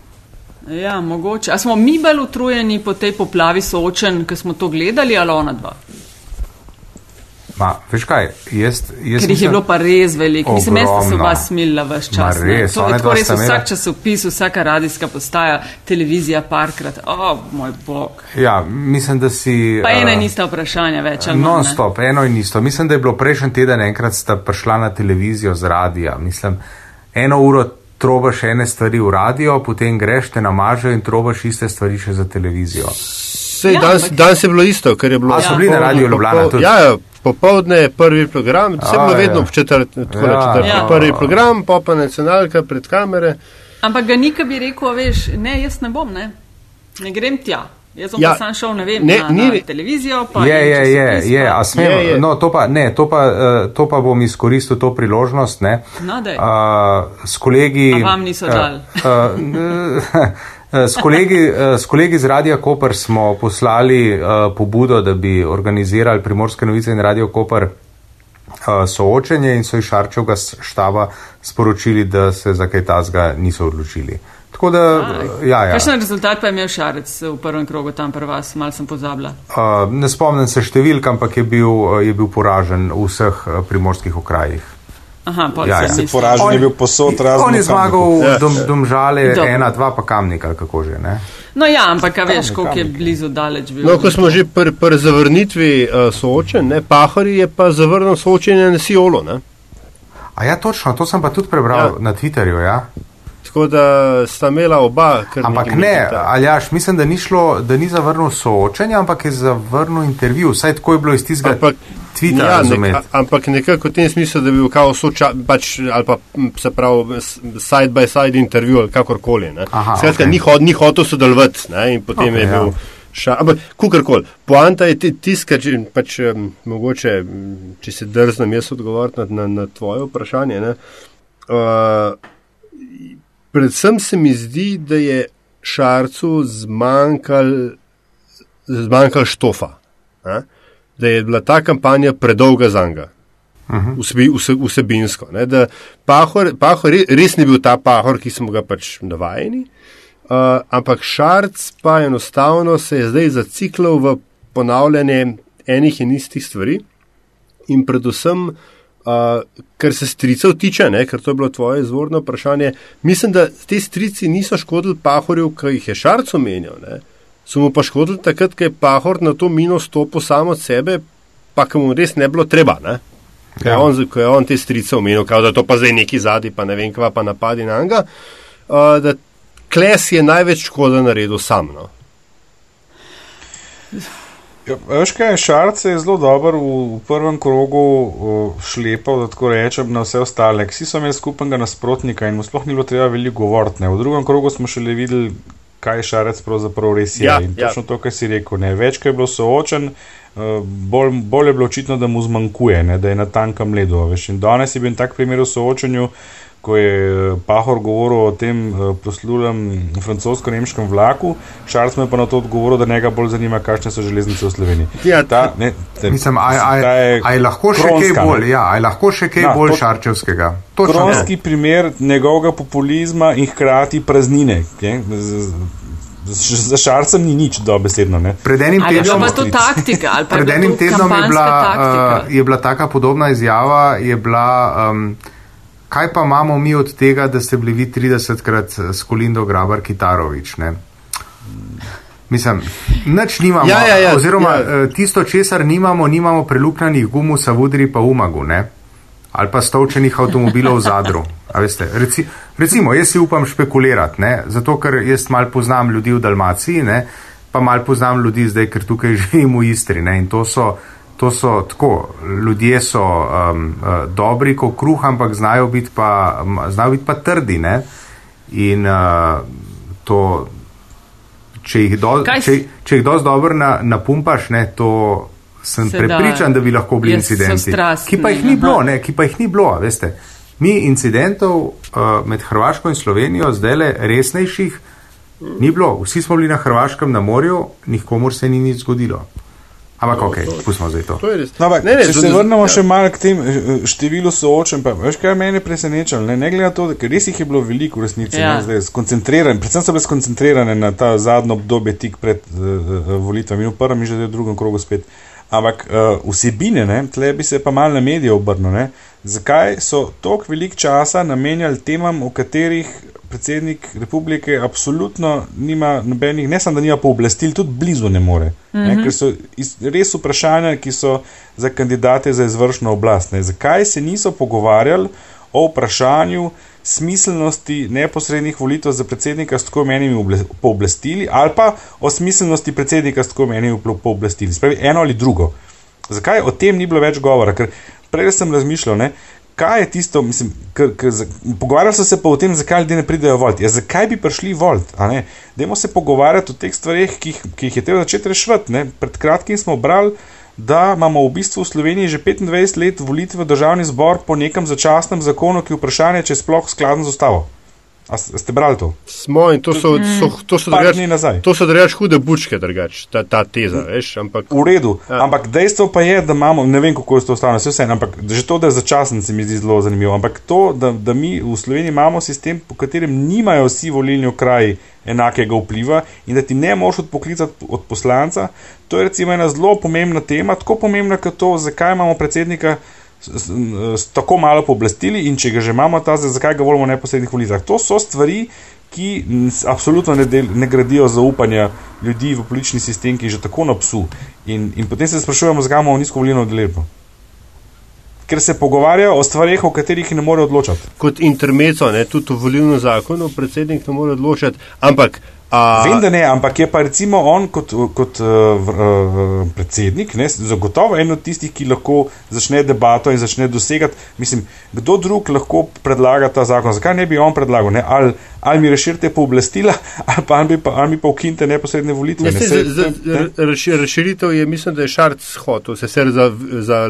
Ja, mogoče. A smo mi bolj utrujeni po tej poplavi soočen, ki smo to gledali, ali ona dva? Ma, veš kaj, jaz, jaz Ker jih je bilo pa res veliko. Mislim, jaz sem vas smilila vse čas. Ma res, to tako res imela- vsak časopis, vsaka radijska postaja, televizija parkrat. O, oh, moj bog. Ja, mislim, da si. Pa ena eh, in ista vprašanja več. Non ne? stop, eno in isto. Mislim, da je bilo prejšnji teden enkrat sta prišla na televizijo z radija. Mislim, eno uro trobaš ene stvari v radio, potem greš, te namažejo in trobaš iste stvari še za televizijo. Sej, Ja, ja, danes, ampak- danes je bilo isto, ker je bilo. A so bili na popoldne- Radiu Ljubljana tudi? Ja, ja, popoldne je prvi program, vse je bilo ja. vedno v četrt, tako Ja. ja, četrt, Ja. prvi program, pa pa nacionalka pred kamere. Ampak ga nikaj bi rekel, veš, ne, jaz ne bom, ne. Ne grem tja. Jaz sem ja, pa sam šel, ne vem, ne, na, ni, na televizijo. Je, je, je, je, a smem, je, je. No, to pa, ne, to pa, uh, to pa bom izkoristil to priložnost, ne. No, uh, s kolegi. A vam niso dali. Uh, uh, S kolegi, s kolegi z Radio Koper smo poslali uh, pobudo, da bi organizirali primorske novice in Radio Koper uh, soočenje in so iz Šarčevega štaba sporočili, da se za kaj tazga niso odločili. Tako da, ja, ja. Kakšen rezultat pa je imel Šarec v prvem krogu tam pri vas, mal sem pozabila? Uh, ne spomnim se številk, ampak je bil, je bil poražen v vseh primorskih okrajih. Aha, ja, ja. Se poražen on, je bil posod razen. On je zmagal v dom, domžale, Do. ena, dva pa kamnika, kako že, ne? No ja, ampak veš, koliko je blizu daleč bil. No, ko smo že pri pr zavrnitvi uh, soočen, ne, Pahori je pa zavrnil soočenje na Siolo, ne? A ja, točno, to sem pa tudi prebral ja. na Twitterju, ja tako da sta imela oba. Ampak ne, Aljaš, mislim, da ni šlo, da ni zavrnil soočenja, ampak je zavrnil intervju. Vsaj tako je bilo iz tistega. Twitter, ja, nek, ampak nekako v tem smislu, da bi bil kao soča, pač, ali pa se pravi side by side intervju ali kakorkoli. Skratka, okay. ni, hod, ni hotel sodelovati in potem okay, je bil. Ja. Ampak, kukorkoli, poanta je tisto, kar pač, um, mogoče, če se drznem jaz odgovoriti na, na, na tvoje vprašanje. Ne, uh, predvsem se mi zdi, da je Šarcu zmanjkal, zmanjkal štofa, a? Da je bila ta kampanja predolga za njega. Vsebi, vse, vsebinsko. Ne, pahor, pahor, res ni bil ta pahor, ki smo ga pač navajeni, uh, ampak šarc pa enostavno se je zdaj zaciklal v ponavljanje enih in istih stvari, in predvsem uh, Uh, kar se stricev tiče, ne, ker to je bilo tvoje izvorno vprašanje, mislim, da te strici niso škodili pahorju, ki jih je šarc omenjal. Ne. So mu pa škodili takrat, ko je pahor na to mino stopil samo od sebe, pa ki mu res ne bilo treba. Ne. Ko, ja. je on, ko je on te strice omenil, kao, da to pa zdaj neki zadnji, pa ne vem, kva pa napadi na njega, uh, da kles je največ škoda naredil sam. No. Ja, veš kaj, Šarc je zelo dober v, v prvem krogu šlepal, da tako rečem, na vse ostale. Vsi so imeli skupnega nasprotnika in mu sploh ni bilo treba veliko govoriti. V drugem krogu smo šele videli, kaj Šarec pravzaprav res je. Ja, in ja. točno to, kar si rekel, ne. več, kaj je bilo soočen, bolj, bolj je bilo očitno, da mu zmanjkuje, ne, da je na tankem ledu. Veš. In danes je bil tak primer v soočenju ko je eh, Pahor govoril o tem eh, proslulem francosko-nemškem vlaku, Šarc me pa na to odgovoril, da njega bolj zanima, kakšne so železnice v Sloveniji. Ja, ta, ne, te, Mislim, aj, aj, aj, aj lahko še kronska, kaj bolj, ja, aj lahko še kaj na, bolj to, šarčevskega. Kronski primer njegovega populizma in hkrati praznine. Okay? Za šarcem ni nič dobesedno. Pred enim tednom je bila taktika. Pred enim tednom je bila, uh, je bila taka podobna izjava. Bila, um, kaj pa imamo mi od tega, da ste bili vi 30krat s Kolindo Grabar Kitarovič? Ne? Mislim, nič nimamo. Ja, ja, ja, oziroma, ja. Eh, tisto, česar nimamo, nimamo prelupnjenih gumov, savudri pa umagu, ne? ali pa stovčenih avtomobilov v zadru. Reci, recimo, jaz si upam špekulirati, ne? zato ker jaz mal poznam ljudi v Dalmaciji, ne? pa mal poznam ljudi zdaj, ker tukaj živim v Istri. Ne? In to so to so tako, ljudje so um, uh, dobri kot kruh, ampak znajo biti pa, znajo biti pa trdi. Ne? In uh, to, če jih, do, če, če jih dosti dobro na, napumpaš, ne, to sem Se prepričan, da, da bi lahko bili incidenti. Ki pa jih ni bilo, ne, ki pa jih ni bilo, veste. Mi incidentov uh, med Hrvaško in Slovenijo zdaj le resnejših ni bilo. Vsi smo bili na Hrvaškem na morju, nikomor se ni nič zgodilo. Ampak, ok, pustimo zdaj to. to no, ampak, ne, ne, če se vrnemo ja. še malo k tem eh, številu soočen, pa veš, kaj me je presenečalo. Ne, ne glede na to, ker res jih je bilo veliko v resnici, ja. ne, zdaj skoncentrirane, predvsem so bile skoncentrirane na ta zadnjo obdobje tik pred uh, volitvami, v prvem in že v drugem krogu spet. Ampak uh, vsebine, tle bi se pa malo na medije obrnil. Zakaj so toliko velik časa namenjali temam, o katerih predsednik republike absolutno nima nobenih, ne samo da nima pooblastil, tudi blizu ne more. Mm -hmm. ne, mhm. ker so iz, res vprašanja, ki so za kandidate za izvršno oblast. Ne. Zakaj se niso pogovarjali o vprašanju smiselnosti neposrednih volitev za predsednika s tako imenimi pooblastili ali pa o smiselnosti predsednika s tako imenimi pooblastili. Spravi eno ali drugo. Zakaj o tem ni bilo več govora? Ker prej sem razmišljal, ne, kaj je tisto, mislim, k, k, z, pogovarjali so se pa o tem, zakaj ljudje ne pridejo volt. Ja, zakaj bi prišli volt? Dajmo se pogovarjati o teh stvarih, ki, ki jih je treba začeti reševati. Pred kratkim smo brali, da imamo v bistvu v Sloveniji že 25 let volitve v državni zbor po nekem začasnem zakonu, ki je vprašanje, če je sploh skladen z ustavo. A ste brali to? Smo in to so, so, to so, drugač, dni nazaj. to so drugač hude bučke, drugač, ta, ta teza, veš, ampak V redu, Ja. ja. ampak dejstvo pa je, da imamo, ne vem kako je to ostalo, vse vse, ampak že to, da je začasen, se mi zdi zelo zanimivo. Ampak to, da, da mi v Sloveniji imamo sistem, po katerem nimajo vsi volilni okraji enakega vpliva in da ti ne moš odpoklicati od poslanca, to je recimo ena zelo pomembna tema, tako pomembna kot to, zakaj imamo predsednika. S, s, s tako malo pooblastili, in če ga že imamo, ta, zakaj ga volimo v neposrednih volitvah. To so stvari, ki absolutno ne, del, ne gradijo zaupanja ljudi v politični sistem, ki je že tako na psu. In, in potem se sprašujemo, zakaj imamo nizko volilno udeležbo. Ker se pogovarjajo o stvarih, o katerih ne morejo odločati. kot intermeco, ne, tudi v volilnem zakonu predsednik ne more odločati, ampak a, Vem, da ne, ampak je pa recimo on kot, kot uh, uh, predsednik ne, zagotovo en od tistih, ki lahko začne debato in začne dosegati. Mislim, kdo drug lahko predlaga ta zakon? Zakaj ne bi on predlagal? Ne? Ali, ali mi razširite pooblastila, ali pa ali mi pa, ali mi pa ukinite neposredne volitve. Ne, saj Saj- za- za- ne? razši- Razširitev je, mislim, da je Šarc hotel, se ser za, za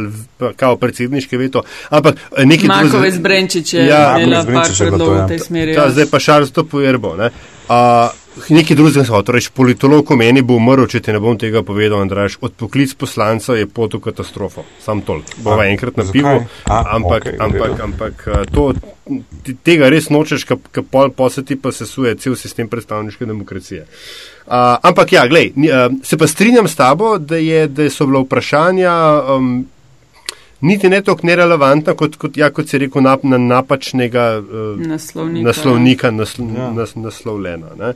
kao predsedniške veto, ampak eh, nekaj Markovec Brenčič je Ja, ja, imela par predlogov ja. v tej smeri. Ta, Ja. zdaj pa Šarc to pojerbo. Ne? A, nekaj drugega sem hotel reči, politolog ko meni bo umrl, če ti ne bom tega povedal, Andraš, odpoklic poslanca je pot v katastrofo, sam toliko. Bova A, enkrat na pivo, ampak, v ampak, ampak to, ti, tega res nočeš, ker pol poseti pa sesuje cel sistem predstavniške demokracije. Uh, ampak ja, glej, uh, se pa strinjam s tabo, da, je, da so bila vprašanja um, niti ne toliko nerelevantna, kot, kot, ja, kot si rekel, nap, na napačnega uh, Naslovnika. naslovnika nasl, Ja. ja. nas, naslovljena. Ne?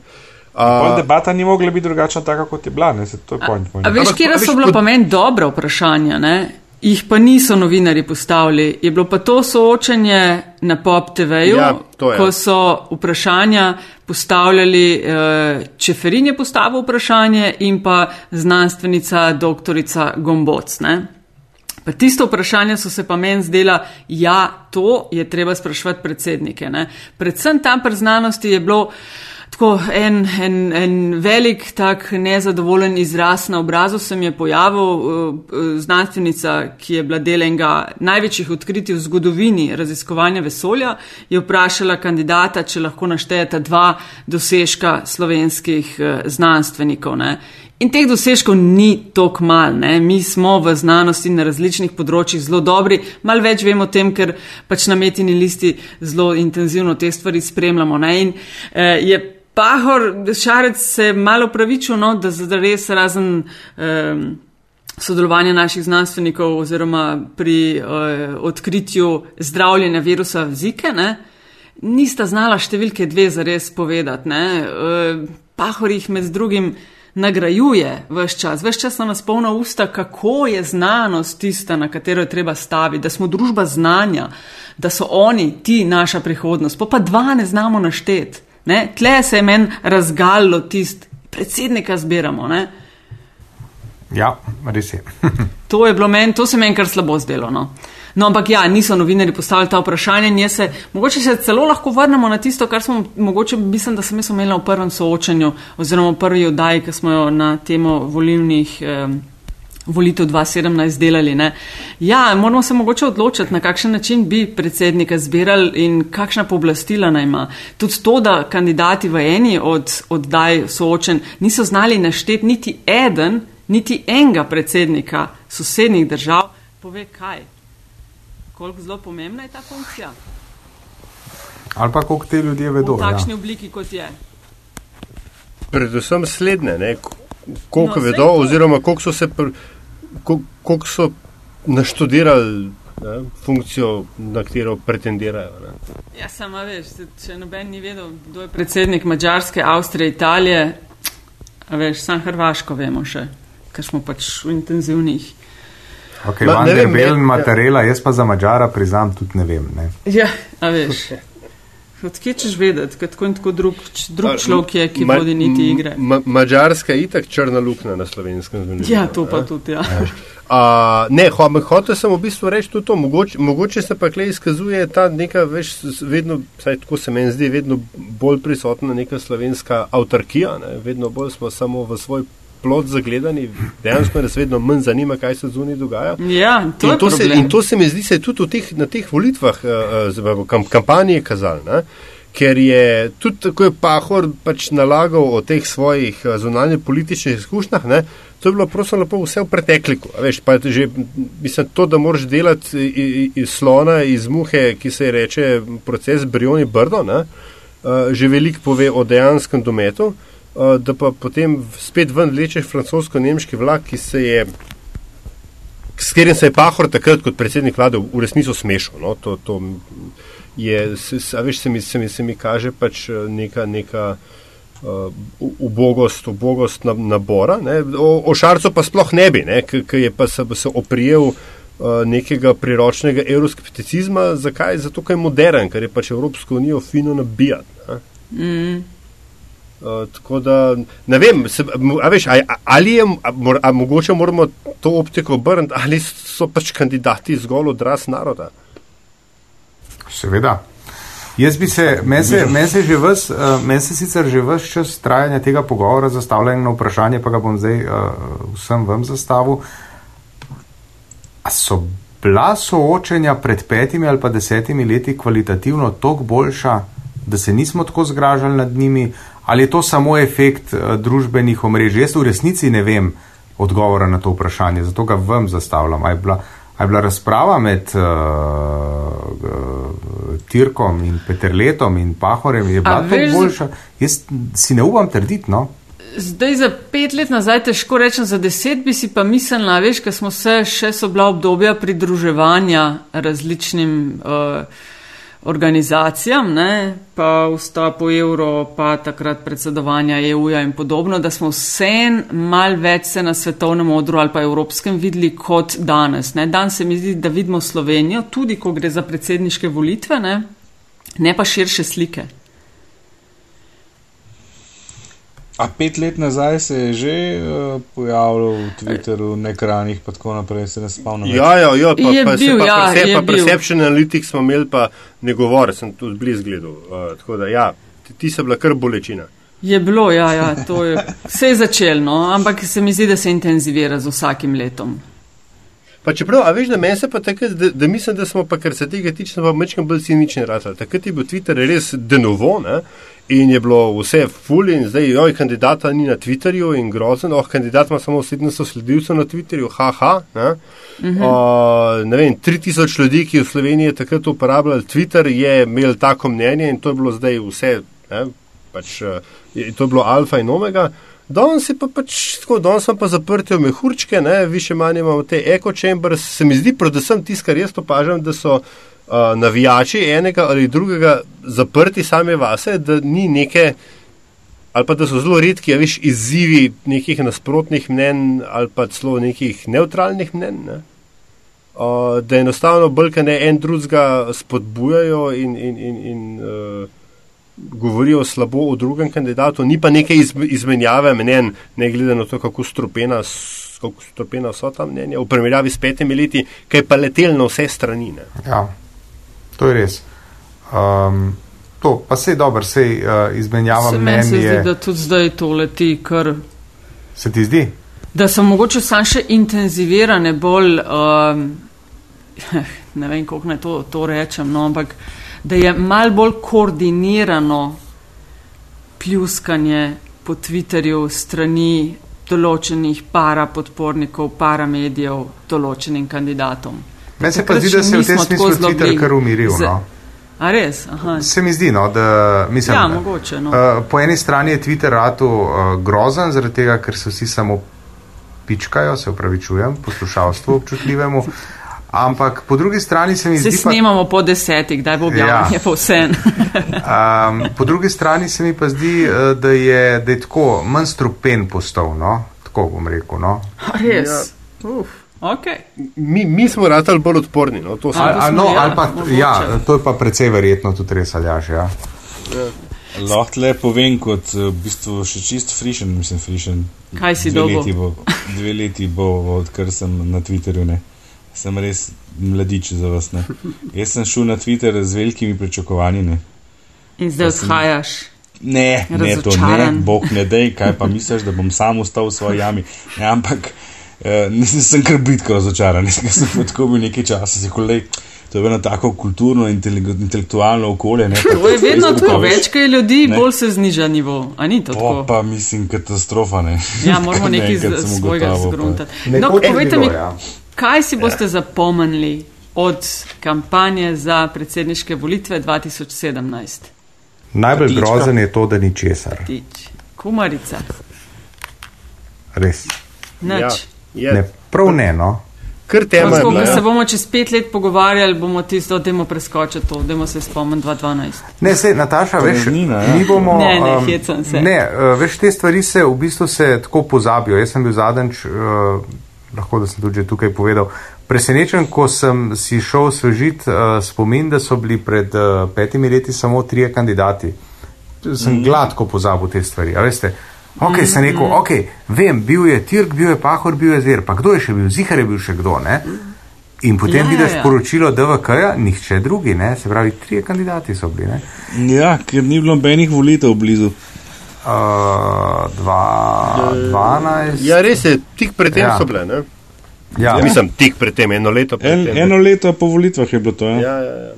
Pol Uh, debata ni mogla biti drugačna, taka kot je bila. Ne? Se, to je point. A kje a veš, so bila kot- pa meni dobra vprašanja, ne? Jih pa niso novinari postavili. Je bilo pa to soočanje na Pop TV-ju, Ja, ko so vprašanja postavljali, eh, Čeferin je postavil vprašanje in pa znanstvenica doktorica Gomboc. Ne? Pa tisto vprašanje so se pa meni zdela, ja, to je treba spraševati predsednike. Ne? Predvsem tam pri znanosti je bilo tako en, en, en velik tak nezadovoljen izraz na obrazu se mi je pojavil. eh, eh, Znanstvenica, ki je bila del enega največjih odkritij v zgodovini raziskovanja vesolja, je vprašala kandidata, če lahko naštejeta dva dosežka slovenskih eh, znanstvenikov. Ne? In teh dosežkov ni tako mal. Ne? Mi smo v znanosti na različnih področjih zelo dobri, malo več vemo o tem, ker pač na metini listi zelo intenzivno te stvari spremljamo. Ne? In eh, je Pahor, Šarec se je malo pravičil, no, da za res razen. Eh, sodelovanja naših znanstvenikov oziroma pri eh, odkritju zdravljenja virusa Zike, ne, nista znala številke dve zares povedati. Ne. Eh, Pahor jih med drugim nagrajuje vse čas, vse čas so nas polna usta, kako je znanost tista, na katero je treba staviti, da smo družba znanja, da so oni ti naša prihodnost, pa pa dva ne znamo našteti. Ne. Tle se je meni razgalilo tist, predsednika zbiramo. Ne. Ja, res je. To je bilo meni, to se meni kar slabo zdelo. No. No, ampak ja, niso novinari postavili ta vprašanja in jaz se, mogoče se celo lahko vrnemo na tisto, kar smo, mogoče mislim, da sem jaz omenila v prvem soočanju oziroma v prvi oddaji, ki smo jo na temo volilnih eh, volitev 2017 delali. Ne. Ja, moramo se mogoče odločiti, na kakšen način bi predsednika zbirali in kakšna pooblastila naj ima. Tudi to, da kandidati v eni od oddaj soočen niso znali našteti niti eden, niti enega predsednika sosednjih držav, pove kaj. Koliko zelo pomembna je ta funkcija Ali pa koliko te ljudje vedo. v Ja. takšni obliki, kot je. predvsem slednje, ne, koliko No, vedo, to. oziroma koliko so, se pr, kol- koliko so naštudirali ne, funkcijo, na katero pretendirajo. Ne. Ja, samo veš, se- če noben ni vedel, kdo je predsednik Mačarske, Avstrije, Italije, a veš, sam Hrvaško vemo še, ker smo pač v intenzivnih. Okay, Ma, ne vem, Bellen, ja. Matarela, jaz pa za Mačara priznam tudi ne vem. Ne. Ja, a veš. Odkje češ vedeti, kot tako in tako drug, drug človek je, ki vodi niti igre. Ma, Mačarska je itak črna luknja na slovenskem zemljevidu. Ja, to pa tudi, ja. Uh, ne, ho, hotel sem v bistvu reči tudi to, mogoče, mogoče se pa klej izkazuje ta neka več, vedno, saj tako se meni zdi, vedno bolj prisotna neka slovenska avtarkija, ne? vedno bolj smo samo v svoj plot zagledani, dejansko nas vedno manj zanima, kaj se zunaj dogaja. Ja, to in, to se, in to se mi zdi, se je tudi teh, na teh volitvah, uh, kam, kampanji kazal. Ne? Ker je tudi tako je Pahor pač nalagal o teh svojih zunanje političnih izkušnjah, ne? to je bilo prosto lepo vse v pretekliku. Veš, pa že, mislim, to, da moraš delati iz slona, iz muhe, ki se reče proces Brioni Brdo, ne? že veliko pove o dejanskem dometu. Uh, Eh, da pa potem spet ven vlečeš francosko-nemški vlak, ki se je, s katerim se je Pahor takrat kot predsednik vlade v resnici smešal. No? To, to je, a veš, se mi, se mi, se mi kaže pač eh, neka, neka uh, ubogost, ubogost nabora. Ne? O, o Šarcu pa sploh ne bi, ki je pa se, se oprijel uh, nekega priročnega euroskepticizma. Zakaj? Zato, ker je modern, ker je pač Evropsko unijo fino nabijati. Mm. Uh, tako da ne vem, se, a veš, a, ali je a, mogoče moramo to optiko obrniti, ali so pač kandidati zgolj odraz naroda. Seveda. Jaz bi se, meni se, men se, uh, men se sicer že vse čas trajanja tega pogovora zastavljam na vprašanje, pa ga bom zdaj uh, vsem vam zastavil. A so bila soočenja pred petimi ali pa desetimi leti kvalitativno toliko boljša, da se nismo tako zgražali nad njimi, Ali je to samo efekt uh, družbenih omrežij? Jaz v resnici ne vem odgovora na to vprašanje, zato ga vam zastavljam. Ali je bila, je bila razprava med uh, uh, Tirkom in Peterletom in Pahorjem, je bila to boljša? Jaz si ne upam trditi. No? Zdaj za pet let nazaj težko rečem, za deset bi si pa mislila, veš, ker smo se še so bila obdobja pridruževanja različnim. Uh, organizacijam, ne, pa vstop v evro, pa takrat predsedovanja EU-ja in podobno, da smo vse mal več se na svetovnem odru ali pa evropskem videli kot danes. Ne. Dan se mi zdi, da vidimo Slovenijo, tudi ko gre za predsedniške volitve, ne, ne pa širše slike. A pet let nazaj se je že uh, pojavil v Twitterju, na ekranih, pa tako naprej, se ne spomnim. Ja, ja, ja, pa, je pa, bil, pa, ja, prese, pa Perception Analytics smo imeli, pa ne govore, sem tu zbliz gledal. Uh, tako da, ja, ti, ti so bila kar bolečina. Je bilo, ja, ja, to je vse začelno, ampak se mi zdi, da se intenzivira z vsakim letom. Pa čeprav, a veš, da meni se pa takrat, da, da mislim, da smo pa, kar se tega tiče, pa mečkam bolj cinični razred. Takrat je bil Twitter res denovo, ne? In je bilo vse full in zdaj, joj, kandidata ni na Twitterju in grozen, oh, kandidat ima samo 700 sledilcev na Twitterju, haha. Ne? Mhm. Uh, ne vem, 3000 ljudi, ki v Sloveniji takrat uporabljali Twitter, je imel tako mnenje in to je bilo zdaj vse, ne? pač je, to je bilo alfa in omega. Danes je pa pač tako, danes pa zaprti v mehurčke, ne? više manj imamo te echo chambers, se mi zdi, predvsem tisto, kar jaz opažam, da so uh, navijači enega ali drugega zaprti same vase, da ni neke, ali pa da so zelo redki, veš, izzivi nekih nasprotnih mnen ali pa celo nekih neutralnih mnen. Ne? Uh, da enostavno brke ne en drugega spodbujajo in, in, in, in uh, govorijo slabo o drugem kandidatu, ni pa neke izmenjave mnen, ne glede na to, kako stropena, kako stropena so ta mnenja, v primerjavi s petimi leti, ki je pa letel na vse strani. Ja. To je res. Um, to pa se je dobro, se je uh, izmenjava mnenja. Se mi zdi, da tudi zdaj to leti kar. Se ti zdi? Da so mogoče sam še intenzivirane bolj, um, ne vem, kako naj to, to rečem, no, ampak da je mal bolj koordinirano pljuskanje po Twitterju strani določenih para podpornikov, para medijev določenim kandidatom. Meni se pa zdi, da se je v tem smislu Twitter kar umiril. No. A res? Aha. Se mi zdi, no, da mislim, ja, mogoče, no. uh, po eni strani je Twitter ratu uh, grozen, zaradi tega, ker se vsi samo pičkajo, se upravičujem, poslušalstvu občutljivemu. Ampak po drugi strani se mi se zdi. Se snimamo pa, po desetih, da bo objavljeno, ja. pa vse. um, po drugi strani se mi pa zdi, uh, da je, da je tako manj strupen postal, no? tako bom rekel. No? A res? Ja. Okay. Mi, mi smo ratali bolj odporni. No, to smo. A, Ali, ali, no, ja, ali pa, ja, to je pa precej verjetno tudi res, aljaš. Ja. Lahko le povem, kot eh, v bistvu še čist frišen, mislim, frišen. Kaj si dve dolgo? leti, bo, dve leti bo, odkar sem na Twitterju. Ne. Sem res mladič za vas. Ne. Jaz sem šel na Twitter z velikimi pričakovanji. Ne, In zdaj odhajaš. ne, ne to ne, bog ne dej, kaj pa misliš, da bom sam ostal v svoji jami. Ne, ampak eh, nisem sem kar bitko razočaran, ker sem pa tako bil nekaj časa, si kolej. To je eno tako kulturno, intele- intelektualno okolje. Ne, To je vedno tako, veš. več kaj ljudi, Ne. bolj se zniža nivo. A ni to tako? pa mislim, katastrofa. Ne. Ja, moramo nekaj naenkrat z- sem svojega zgruntati. No, povejte mi, ja. kaj si boste zapomnili od kampanje za predsedniške volitve 2017? Najbolj Rtička. grozen je to, da ni česar. Tič. Kumarica, Res. nič. Ja, Ne, je, prav ne, no. kar tema je ko se ja. bomo čez pet let pogovarjali, bomo tisto, dajmo preskočiti to, dajmo se spomniti 2012. Ne, se, Nataša, veš, Torežnina, ja. mi bomo. Ne, ne, um, hecam se. Ne, uh, veš, te stvari se v bistvu se tako pozabijo. Jaz sem bil zadnjič, uh, lahko da sem tudi že tukaj povedal, presenečen, ko sem si šel svežit uh, spomin, da so bili pred uh, petimi leti samo trije kandidati. Sem mm. gladko pozabil te stvari. a Veste, ok, mm. sem rekel, ok, vem, bil je Tirk, bil je Pahor, bil je Zver, pa kdo je še bil, Zihar je bil še kdo, ne? In potem Ja, ja, vidiš ja, ja. poročilo DVK-ja, nihče drugi, ne? se pravi, trije kandidati so bili. Ne? Ja, ker ni bilo nobenih volitev blizu. Uh, dva, dvanajst. Ja, res je, tik predtem Ja. ja. so bile. Ne? Ja. Ja. Mislim, tik predtem, eno leto En, predtem. eno leto po volitvah je bilo to. Ja. Ja, ja, ja.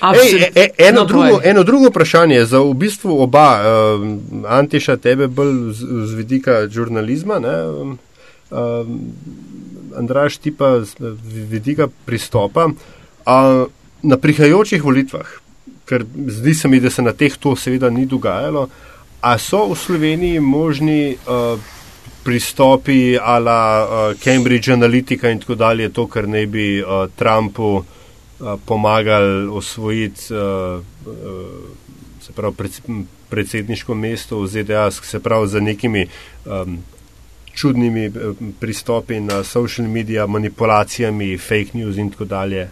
Absolut- Ej, e, e, eno, No, drugo, eno drugo vprašanje za v bistvu oba, um, Antiša, tebe bolj z, z vidika žurnalizma, ne, um, Andraš, ti pa z vidika pristopa. A, na prihajajočih volitvah, ker zdi se mi, da se na teh to seveda ni dogajalo, a so v Sloveniji možni uh, pristopi ala uh, Cambridge Analytica in tako dalje, to, kar naj bi uh, Trumpu uh, pomagali osvojiti uh, uh, pravi, pred, predsedniško mesto v ZDA, se pravi za nekimi um, čudnimi eh, pristopi na social media, manipulacijami, fake news in tako dalje.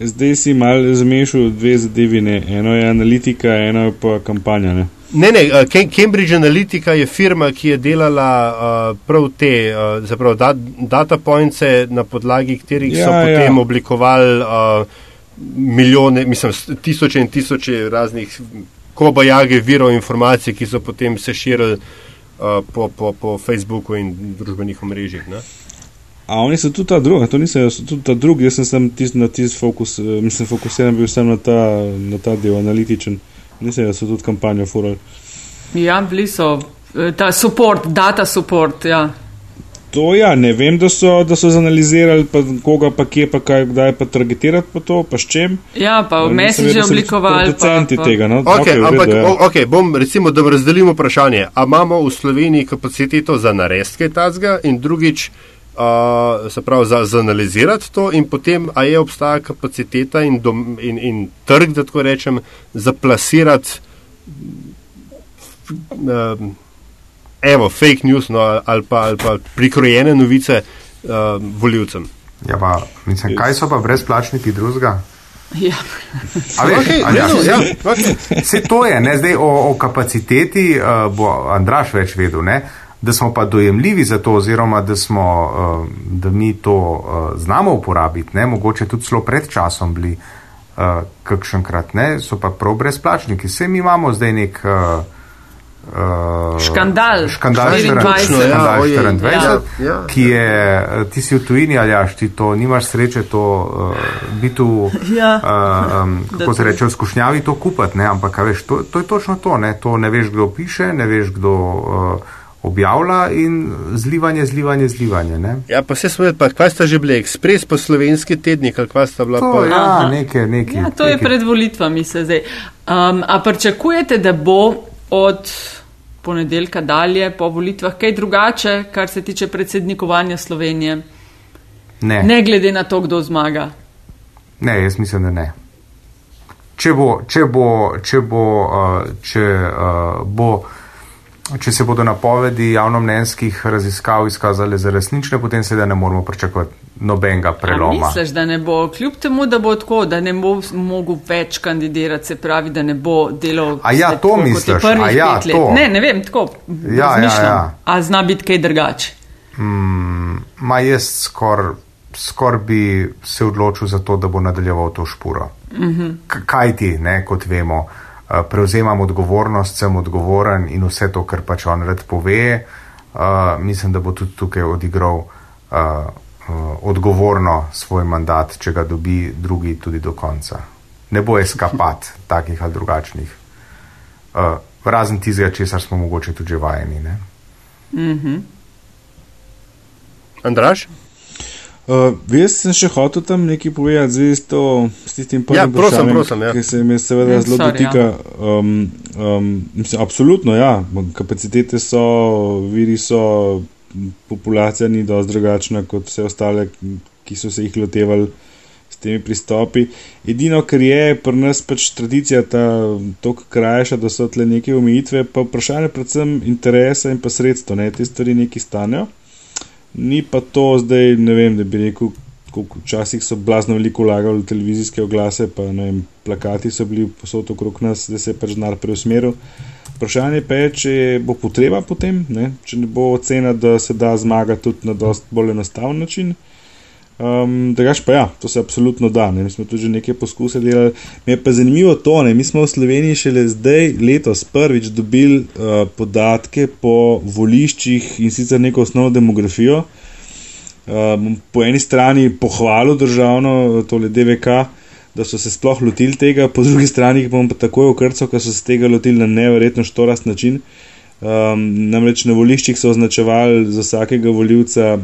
Zdaj si mal zmešal dve zadevi. Ne. Eno je analitika, eno je pa kampanja. Ne. Ne, ne, uh, Cam- Cambridge Analytica je firma, ki je delala uh, prav te, uh, zapravo dat, data pointse, na podlagi katerih ja, so Ja, ja. potem oblikovali uh, milijone, mislim, tisoče in tisoče raznih kobajage virov informacij, ki so potem se širili uh, po, po, po Facebooku in družbenih omrežjih. Ne? A oni so tudi ta druga, to nisem jaz, tudi ta drugi, jaz sem sem tis, na tisti fokus, eh, mislim, fokusiran bil sem na ta, na ta del analitičen. Nisem jaz so tudi kampanjo furali. Ja, bili so eh, ta support, data support. Ja. To ja, ne vem, da so, da so zanalizirali, pa koga, pa kje, pa kaj, kdaj pa targetirati, pa to, pa s čem. ja, pa v da so oblikovali. Pa, Producenti pa, tega, no. Okay, Okej, v ampak, redu, ja. okay, bom recimo, da razdelimo vprašanje. A imamo v Sloveniji kapaciteto za kaj tazga in drugič, uh, se pravi, za, za analizirati to in potem, a je obstaja kapaciteta in, dom, in, in trg, da tako rečem, za plasirati um, evo, fake news no, ali, pa, ali pa prikrojene novice um, voljivcem. Ja, pa, mislim, kaj so pa brezplačniki drugega? ja. A veš, Okay, Aljaž, redu, ja, okay. Vse to je, ne, zdaj o, o kapaciteti uh, bo Andraš več vedel, ne, da smo pa dojemljivi za to, oziroma da, smo, uh, da mi to uh, znamo uporabiti, ne, mogoče tudi celo pred časom bili uh, kakšenkrat, ne, so pa prav brezplačniki. Vse mi imamo zdaj nek. Uh, Škandal. škandal 24. 24, Ja, škandal ojej, 24 ja, ja. ki je, eh, ti si v tujini ali jaš, ti to nimaš sreče, to uh, biti v, Ja. uh, um, kako se reče, v skušnjavi to kupati, ne, ampak a veš, to, to je točno to, ne, to ne veš, kdo piše, ne veš, kdo uh, objavlja in zlivanje, zlivanje, zlivanje, ne. Ja, pa se smo, pa kaj sta že bili, ekspres pa slovenski tednik, ali kaj sta bila To, pa? ja, nekaj, nekaj. Ja, to je nekaj. pred volitvami se zdaj. Um, a pričakujete, da bo od ponedeljka dalje po volitvah kaj drugače, kar se tiče predsednikovanja Slovenije, Ne, ne. ne glede na to, kdo zmaga? ne, jaz mislim, da ne. Če bo, če bo, če bo, uh, če, uh, bo če se bodo napovedi javnomnenjskih raziskav izkazale za resnične, potem seveda ne moramo pričakovati nobenega A preloma. misliš, da ne bo, kljub temu, da bo tako, da ne bo mogel več kandidirati, se pravi, da ne bo delal. A ja, to misliš? A ja, to. Ne, ne vem, tako. Ja, ja, ja. A zna biti kaj drugače. Mm, ma jaz skoraj skor bi se odločil za to, da bo nadaljeval to špuro. Mm -hmm. Kaj ti, ne, kot vemo, eh, prevzemam odgovornost, sem odgovoren in vse to, kar pač on rad pove, uh, mislim, da bo tudi tukaj odigral uh, uh, odgovorno svoj mandat, če ga dobi drugi tudi do konca. Ne bo eskapat takih ali drugačnih. Uh, razen tistega, česar smo mogoče tudi vajeni. Ne? Andraš? Uh, jaz sem še hotel tam nekaj povedati, s, to, s tistim Ja, prvim prosim, vprašanjem, prosim, ja. ki se me seveda Mm, zelo sorry, dotika. Um, um, mislim, absolutno, ja, kapacitete so, viri so, populacija ni dosti drugačna kot vse ostale, ki so se jih lotevali s temi pristopi. Edino, kar je pri nas pač tradicija, ta tok krajša, da so tle neke omejitve, pa vprašanje predvsem interesa in pa sredstva, ne, te stvari neki stanejo. Ni pa to zdaj, ne vem, da bi rekel, koliko včasih so blazno veliko vlagali v televizijske oglase, pa ne vem, plakati so bili posod okrog nas, da se je pač denar preusmeril. Vprašanje pa je, če bo potreba potem, ne? če ne bo ocena, da se da zmagati tudi na dost bolj enostaven način. Um, Drugač pa ja, to se absolutno da. Ne? Mi smo tudi že nekaj poskuse delali. Mi je pa zanimivo to, ne? mi smo v Sloveniji šele zdaj, letos, prvič dobili uh, podatke po voliščih in sicer neko osnovno demografijo. Um, po eni strani pohvalil državno, tole DVK, da so se sploh lotili tega, po drugi strani pa bom pa takoj okrcal, ker so se tega lotili na neverjetno štorast način. Um, namreč na voliščih so označevali za vsakega voljivca,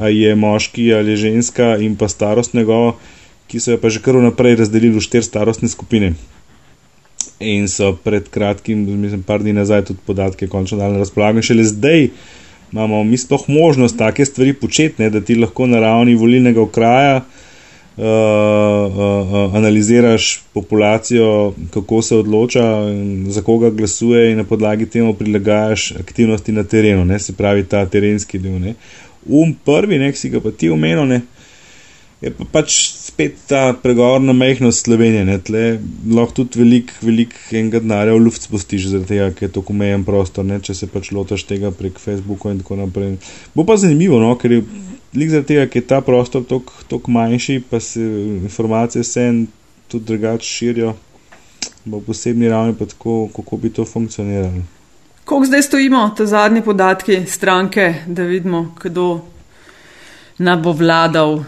a je moški ali je ženska in pa starost njegovo, ki so jo pa že kar vnaprej razdelili v štiri starostne skupine. In so pred kratkim, mislim, par dni nazaj tudi podatke končno dali na razpolago. Šele zdaj imamo mi sploh možnost take stvari početi, ne, da ti lahko na ravni volilnega okraja uh, uh, uh, analiziraš populacijo, kako se odloča, za koga glasuje, in na podlagi temu prilagajaš aktivnosti na terenu, ne, se pravi ta terenski del. Ne. Um prvi, ne, ki si ga pa ti omenil, ne, je pa pač spet ta pregovorna mehkost Slovenije. Ne, tle lahko tudi velik, velik enega denarja v luft spustiš, zaradi tega, ker je to omejen prostor, ne, če se pač lotaš tega prek Facebooka in tako naprej. Bo pa zanimivo, no, ker je lik zaradi tega, ker je ta prostor toliko manjši, pa se informacije se en tudi drugače širijo, bo posebni ravni pa tako, kako bi to funkcioniralo. Koliko zdaj stojimo, te zadnji podatki stranke, da vidimo, kdo nam bo vladal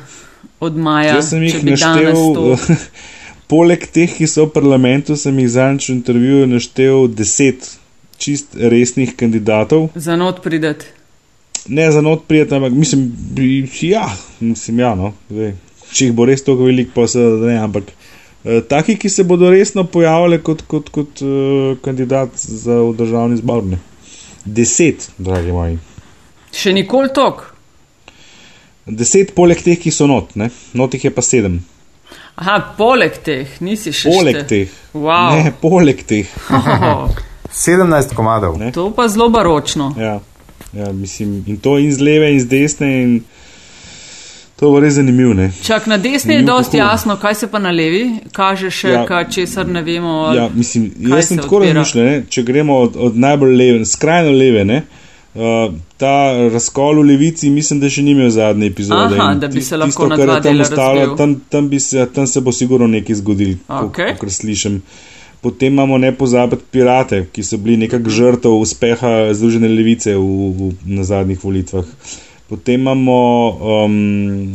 od maja? Jaz sem jih naštel, poleg teh, ki so v parlamentu, sem jih zadnjič v intervjuju naštel deset čist resnih kandidatov. Za not prideti. Ne za not prijeti, ampak mislim, ja, mislim, ja, no, zdaj, če jih bo res toliko velik, pa se ne, ampak eh, taki, ki se bodo resno pojavljali kot, kot, kot eh, kandidat za državni zbor. Deset, dragi moji. Še nikoli tok. Deset poleg teh, ki so not, ne? not jih je pa sedem. Aha, poleg teh, nisi še Poleg štel. teh. Wow. Ne, poleg teh. Oh, 17 komadov. Ne. to pa zelo baročno. Ja, ja, mislim, in to in z leve, in z desne, in to bo res zanimivo. Ne? Čak na desni je dosti kako- jasno, kaj se pa na levi kaže še, Ja. ja. česar ne vemo. Ja, mislim, kaj jaz sem se tako razmišljal, če gremo od, od najbolj leve, skrajno leve. Ne, uh, ta razkol v levici, mislim, da še ni imel zadnje epizode. Aha, in da bi se lahko tisto, kar je tam ostalo, razdelil. tam, tam, bi se, tam se bo sigurno nekaj zgodil, Okej. kot slišim. Potem imamo ne pozabiti pirate, ki so bili nekak žrtev uspeha Združene levice v, v, na zadnjih volitvah. Potem imamo um,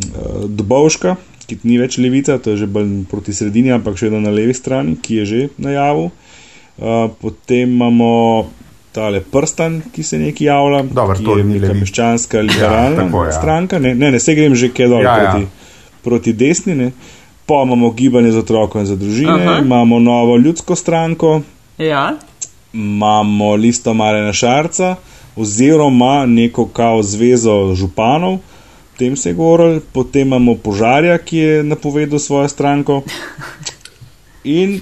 Dobovška, ki ni več levica, to je že bolj proti sredini, ampak še vedno na levi strani, ki je že najavil. Uh, potem imamo tale prstan, ki se nekaj javlja, ki to je neka levi- meščanska Ja, liberalna tako, ja. stranka. Ne, ne, ne se grem že kaj dol Ja, ja. proti, proti desni. Ne. Pa imamo gibanje za otroke in za družine, Aha. imamo novo ljudsko stranko, Ja, imamo listo Marena Šarca, oziroma neko kao zvezo županov, o tem se je govoril, potem imamo požarja, ki je napovedal svojo stranko. In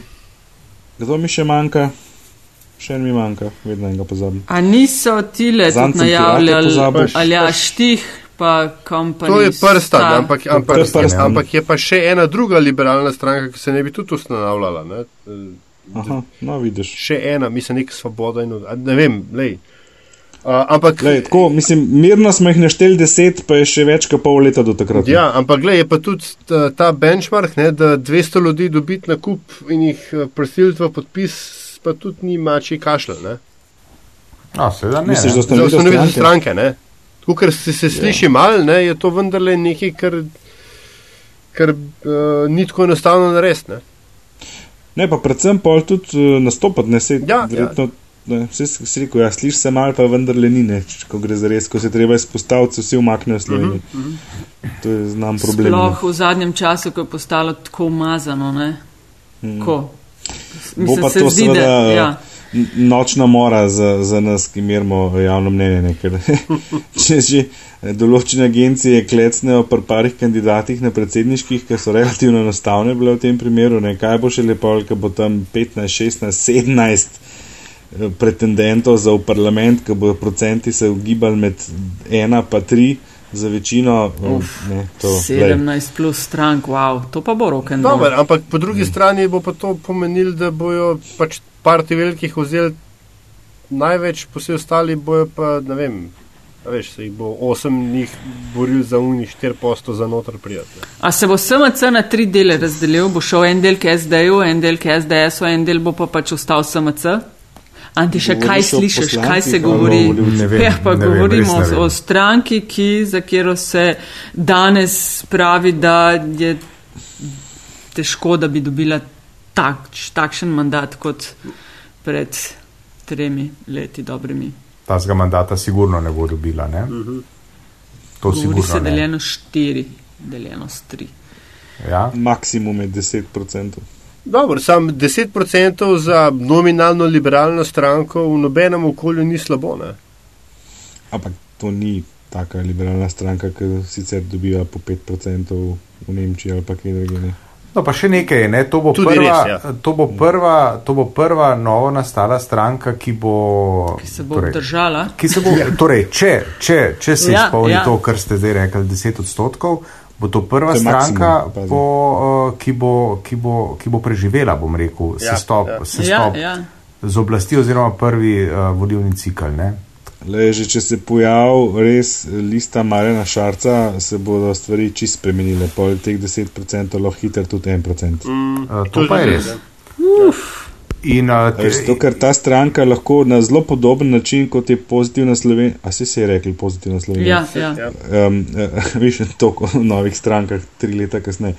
kdo mi še manjka? Še en mi manjka, vedno enega pozabim. A niso tile Zanj tudi sem pirate najavljali, ali ja, štih, pa kompani. To je prstan, Star. ampak, je ampak, prstan. ampak je pa še ena druga liberalna stranka, ki se ne bi tudi ustanavljala. Ne? Aha, no, vidiš. Še ena, mislim, nek svoboda in ne vem, lej. Uh, ampak, Lej, tako, mislim, mirno smo jih našteli deset, pa je še več kot pol leta do takrat. ja, ampak gled, je pa tudi ta, ta benchmark, ne, da 200 ljudi dobiti na kup in jih eh, prisiliti v podpis, pa tudi ni mači kašljal. ne. No, seveda ne. Misliš, ne. da Za ustanovitev ustanovitev stranke? ne. Tako, ker se, se sliši ja. mal, ne, je to vendarle nekaj, kar, kar uh, ni tako enostavno narediti. ne. Ne, pa predvsem pol tudi uh, nastopati, ne se Ja, verjetno. Ne, vse si rekel, ja, slišiš se mal, pa vendarle ni, ne, č- ko gre za res, ko se treba izpostaviti, se vsi umaknejo Slovenijo. Uh Mhm, -huh. To je znam problem. Sploh v zadnjem času, ko je postalo tako umazano. Ne? Ko? Mm. Bo pa to seveda ja. n- nočna mora za, za nas, ki merimo javno mnenje. Ne, ker, če že določene agencije klecnejo pri parih kandidatih na predsedniških, ki so relativno enostavne bile v tem primeru, ne, kaj bo še lepo, ko bo tam 15, 16, 17 eh, pretendentov za v parlament, ko bodo procenti se ugibali med 1 pa 3 za večino. Uf, ne, to, glej. 17 plus strank, wow, to pa bo roken. Ampak po drugi strani bo pa to pomenilo, da bojo pač parti velikih vzeli največ, vsi ostali bojo pa, ne vem, veš, se jih bo osem njih boril za unih 4 posto za notr prijatelj. A se bo SMC na tri dele razdelil, bo šel en del k SD-ju, en del k SDS-u, en del bo pa pač ostal SMC? Anti, še kaj Govoriš o slišiš, kaj poslancih se govori? Ne vem, Ja, pa ne vem, govorimo res ne o, o vem. stranki, ki, za katero se danes pravi, da je težko, da bi dobila tak, takšen mandat kot pred tremi leti dobrimi. Tazga mandata sigurno ne bo dobila. Ne? To Govori sigurno se ne. deljeno štiri, deljeno s tri. Ja? Maksimum je 10%. Dobro, sam 10% za nominalno liberalno stranko v nobenem okolju ni slabo. Ne? Ampak to ni taka liberalna stranka, ki sicer dobiva po 5% v Nemčiji ali pa kje drugje. ne. No, pa še nekaj, je, ne? to, bo Tudi prva, res, ja. to, bo prva, to bo prva novo nastala stranka, ki bo. Ki se bo obdržala. Ki se bo, torej, če, če, če se Ja, izpolni ja. to, kar ste zdaj rekli, 10 odstotkov, bo to prva To stranka, maksimum, po, uh, ki, bo, ki, bo, ki bo preživela, bom rekel, Ja, sestop, ja. sestop Ja, ja. z oblasti oziroma prvi uh, volilni cikl. Ne? Le, že če se pojavi res lista Marjana Šarca, se bodo stvari čist spremenile. Pol teh 10% lahko hitro tudi 1%. Mm. Uh, to pa je res. In, uh, te, Zato, ker ta stranka lahko na zelo podoben način, kot je pozitivna Slovenija, a si se je rekli pozitivna Slovenija. Ja, ja. Ja. um, veš, toliko o novih strankah, tri leta kasneje.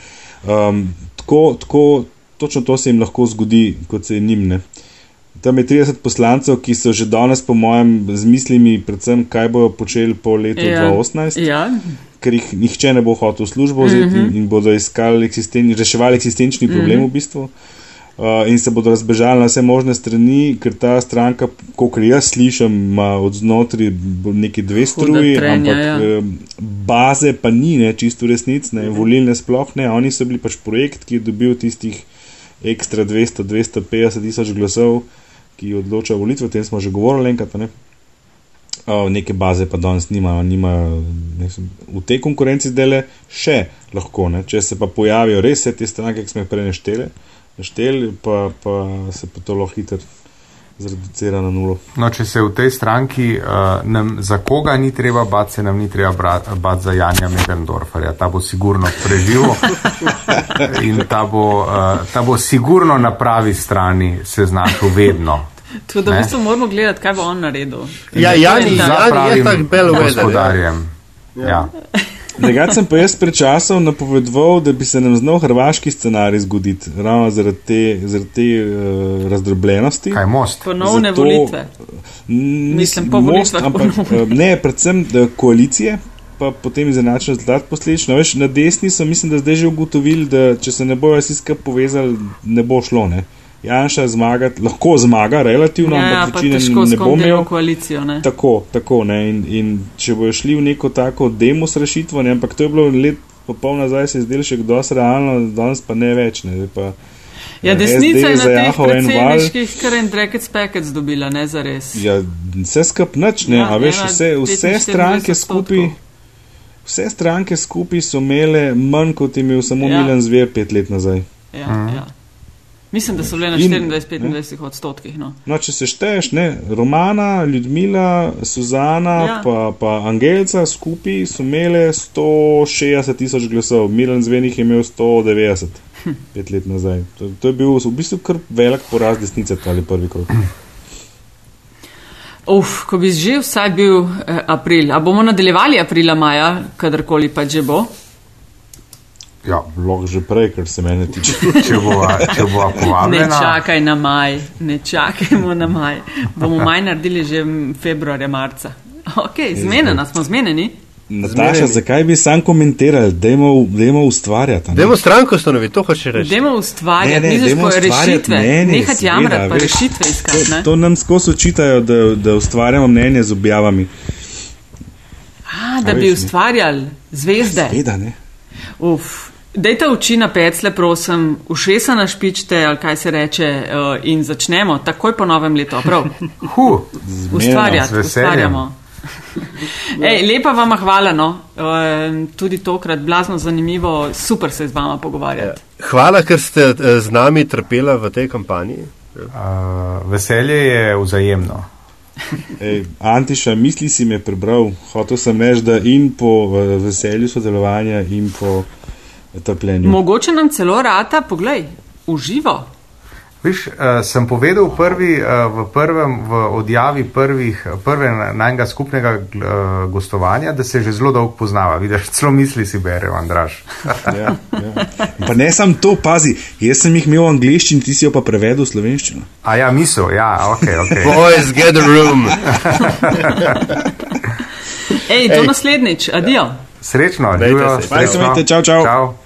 Um, tako, tako, točno to se jim lahko zgodi, kot se je njim. Ne. Tam je 30 poslancev, ki so že danes, po mojem, z mislimi, predvsem, kaj bodo počeli po letu Ja. 2018, Ja, ker jih nihče ne bo hotel v službo vzeti mm -hmm. in, in bodo iskali eksisten, reševali eksistenčni problem mm -hmm. v bistvu. Uh, in se bodo razbežali na vse možne strani, ker ta stranka, kot jaz slišim, ima od znotraj neki dve struji, trenja, ampak ja. eh, baze pa ni, ne, čisto resnic, ne, volilne sploh ne. Oni so bili pač projekt, ki je dobil tistih ekstra 200-250 tisoč glasov, ki odloča volitve, o tem smo že govorili enkrat. Ne. Uh, neke baze pa danes nimajo, nimajo vem, v tej konkurenci zdaj le še lahko. Ne. Če se pa pojavijo res vse te stranke, ki smo jih prej našteli, našteli pa, pa se pa to lahko hitro zreducira na nulo. No, če se v tej stranki, uh, nam, za koga ni treba bati, se nam ni treba bra- bati za Janja Medendorferja. Ta bo sigurno preživel in ta bo, uh, ta bo sigurno na pravi strani se znašel vedno. tudi v Ne. bistvu moramo gledati, kaj bo on naredil. Ja, Jani, Jani je tak bellwether. Ja. gospodarjem. Ja. Drugače sem pa jaz pred časom napovedoval, da bi se nam znal hrvaški scenarij zgoditi, ravno zaradi te, zaradi te uh, razdrobljenosti. Kaj most? Ponovne Zato- volitve. Nis- Mislim, po most, volitvah ampak ponovno. eh, ne, predvsem da koalicije, pa potem izenačen rezultat posledično. Veš, na desni so, mislim, da zdaj že ugotovili, da če se ne bojo vsi skupaj povezali, ne bo šlo. Ne. Janša zmaga, lahko zmaga, relativno, Ja, ja, ampak pa večine težko ne bo imel. koalicijo. Ne? Tako, tako ne. In, in če bojo šli v neko tako demos rešitvo, ne, ampak to je bilo let popoln nazaj, se je zdelo še kdo realno, danes pa ne več. Ne, Zdaj pa Ja, desnica je na teh predsedniških kar en brackets packets dobila, ne za res. Ja, vse skup nič, ne, Ja, a veš, vse, vse 45 stranke skupaj. Vse stranke skupaj so imele manj kot je imel samo Ja. ja. Milan Zver pet let nazaj. Ja, ja. Mislim, da so bile na In- 24-25 odstotkih. No. No, če se šteješ, ne, Romana, Ljudmila, Suzana, Ja. pa, pa Angelca skupaj so imele 160 tisoč glasov, Milan Zver jih je imel 190 pet let nazaj. To, to je bil v bistvu kar velik poraz desnice, ali prvi krok. Uf, ko bi že vsaj bil eh, april. A bomo nadaljevali aprila, maja, kadarkoli pa že bo? Ja, Lahko že prej, kar se mene tiče. če bo, če bo Ne povabljena. čakaj na maj, ne čakajmo na maj. Bomo maj naredili že februarja, marca. Ok, zmenjena smo, zmenjeni. Nataša, zakaj bi sam komentirali, dajmo, dajmo ustvarjati. a ne? Dajmo stranko ustanoviti, to hoče reči. Dajmo ustvarjati, Ne, ne, misliš dajmo ustvarjati rešitve, mnenje, nehati jamrati, pa veš. rešitve iskati. To, ne? to nam skozi očitajo, da, da ustvarjamo mnenje z objavami. A, da A bi veš, ne. ustvarjali zvezde. Seveda, ne. Uf. Dajte oči na pecle, prosim, ušesa na špičte, ali kaj se reče, uh, in začnemo takoj po novem letu. Prav, Hu, ustvarjati, ustvarjamo. Ej, lepa vam hvala, no. uh, tudi tokrat blazno zanimivo, super se z vama pogovarjati. Hvala, ker ste eh, z nami trpela v tej kampanji. uh, veselje je vzajemno. Ej, Antiša, misli si me prebral, hotel sem reči, da in po veselju sodelovanja, in po trpljenju. Mogoče nam celo rata, poglej, uživo. Viš, uh, sem povedal prvi, uh, v, prvem, v odjavi prvih, prve najnega skupnega uh, gostovanja, da se že zelo dolgo poznava. Vidiš, celo misli si berejo, Andraš. Ja, ja. Pa ne sam to, pazi, jaz sem jih imel v angliščini, ti si jo pa prevedel v slovenščino. A ja, misel, ja, ok, ok. Boys, get a room. Ej, do naslednjič, adijo. Srečno. Baj se srečno. imejte, čau, čau. čau.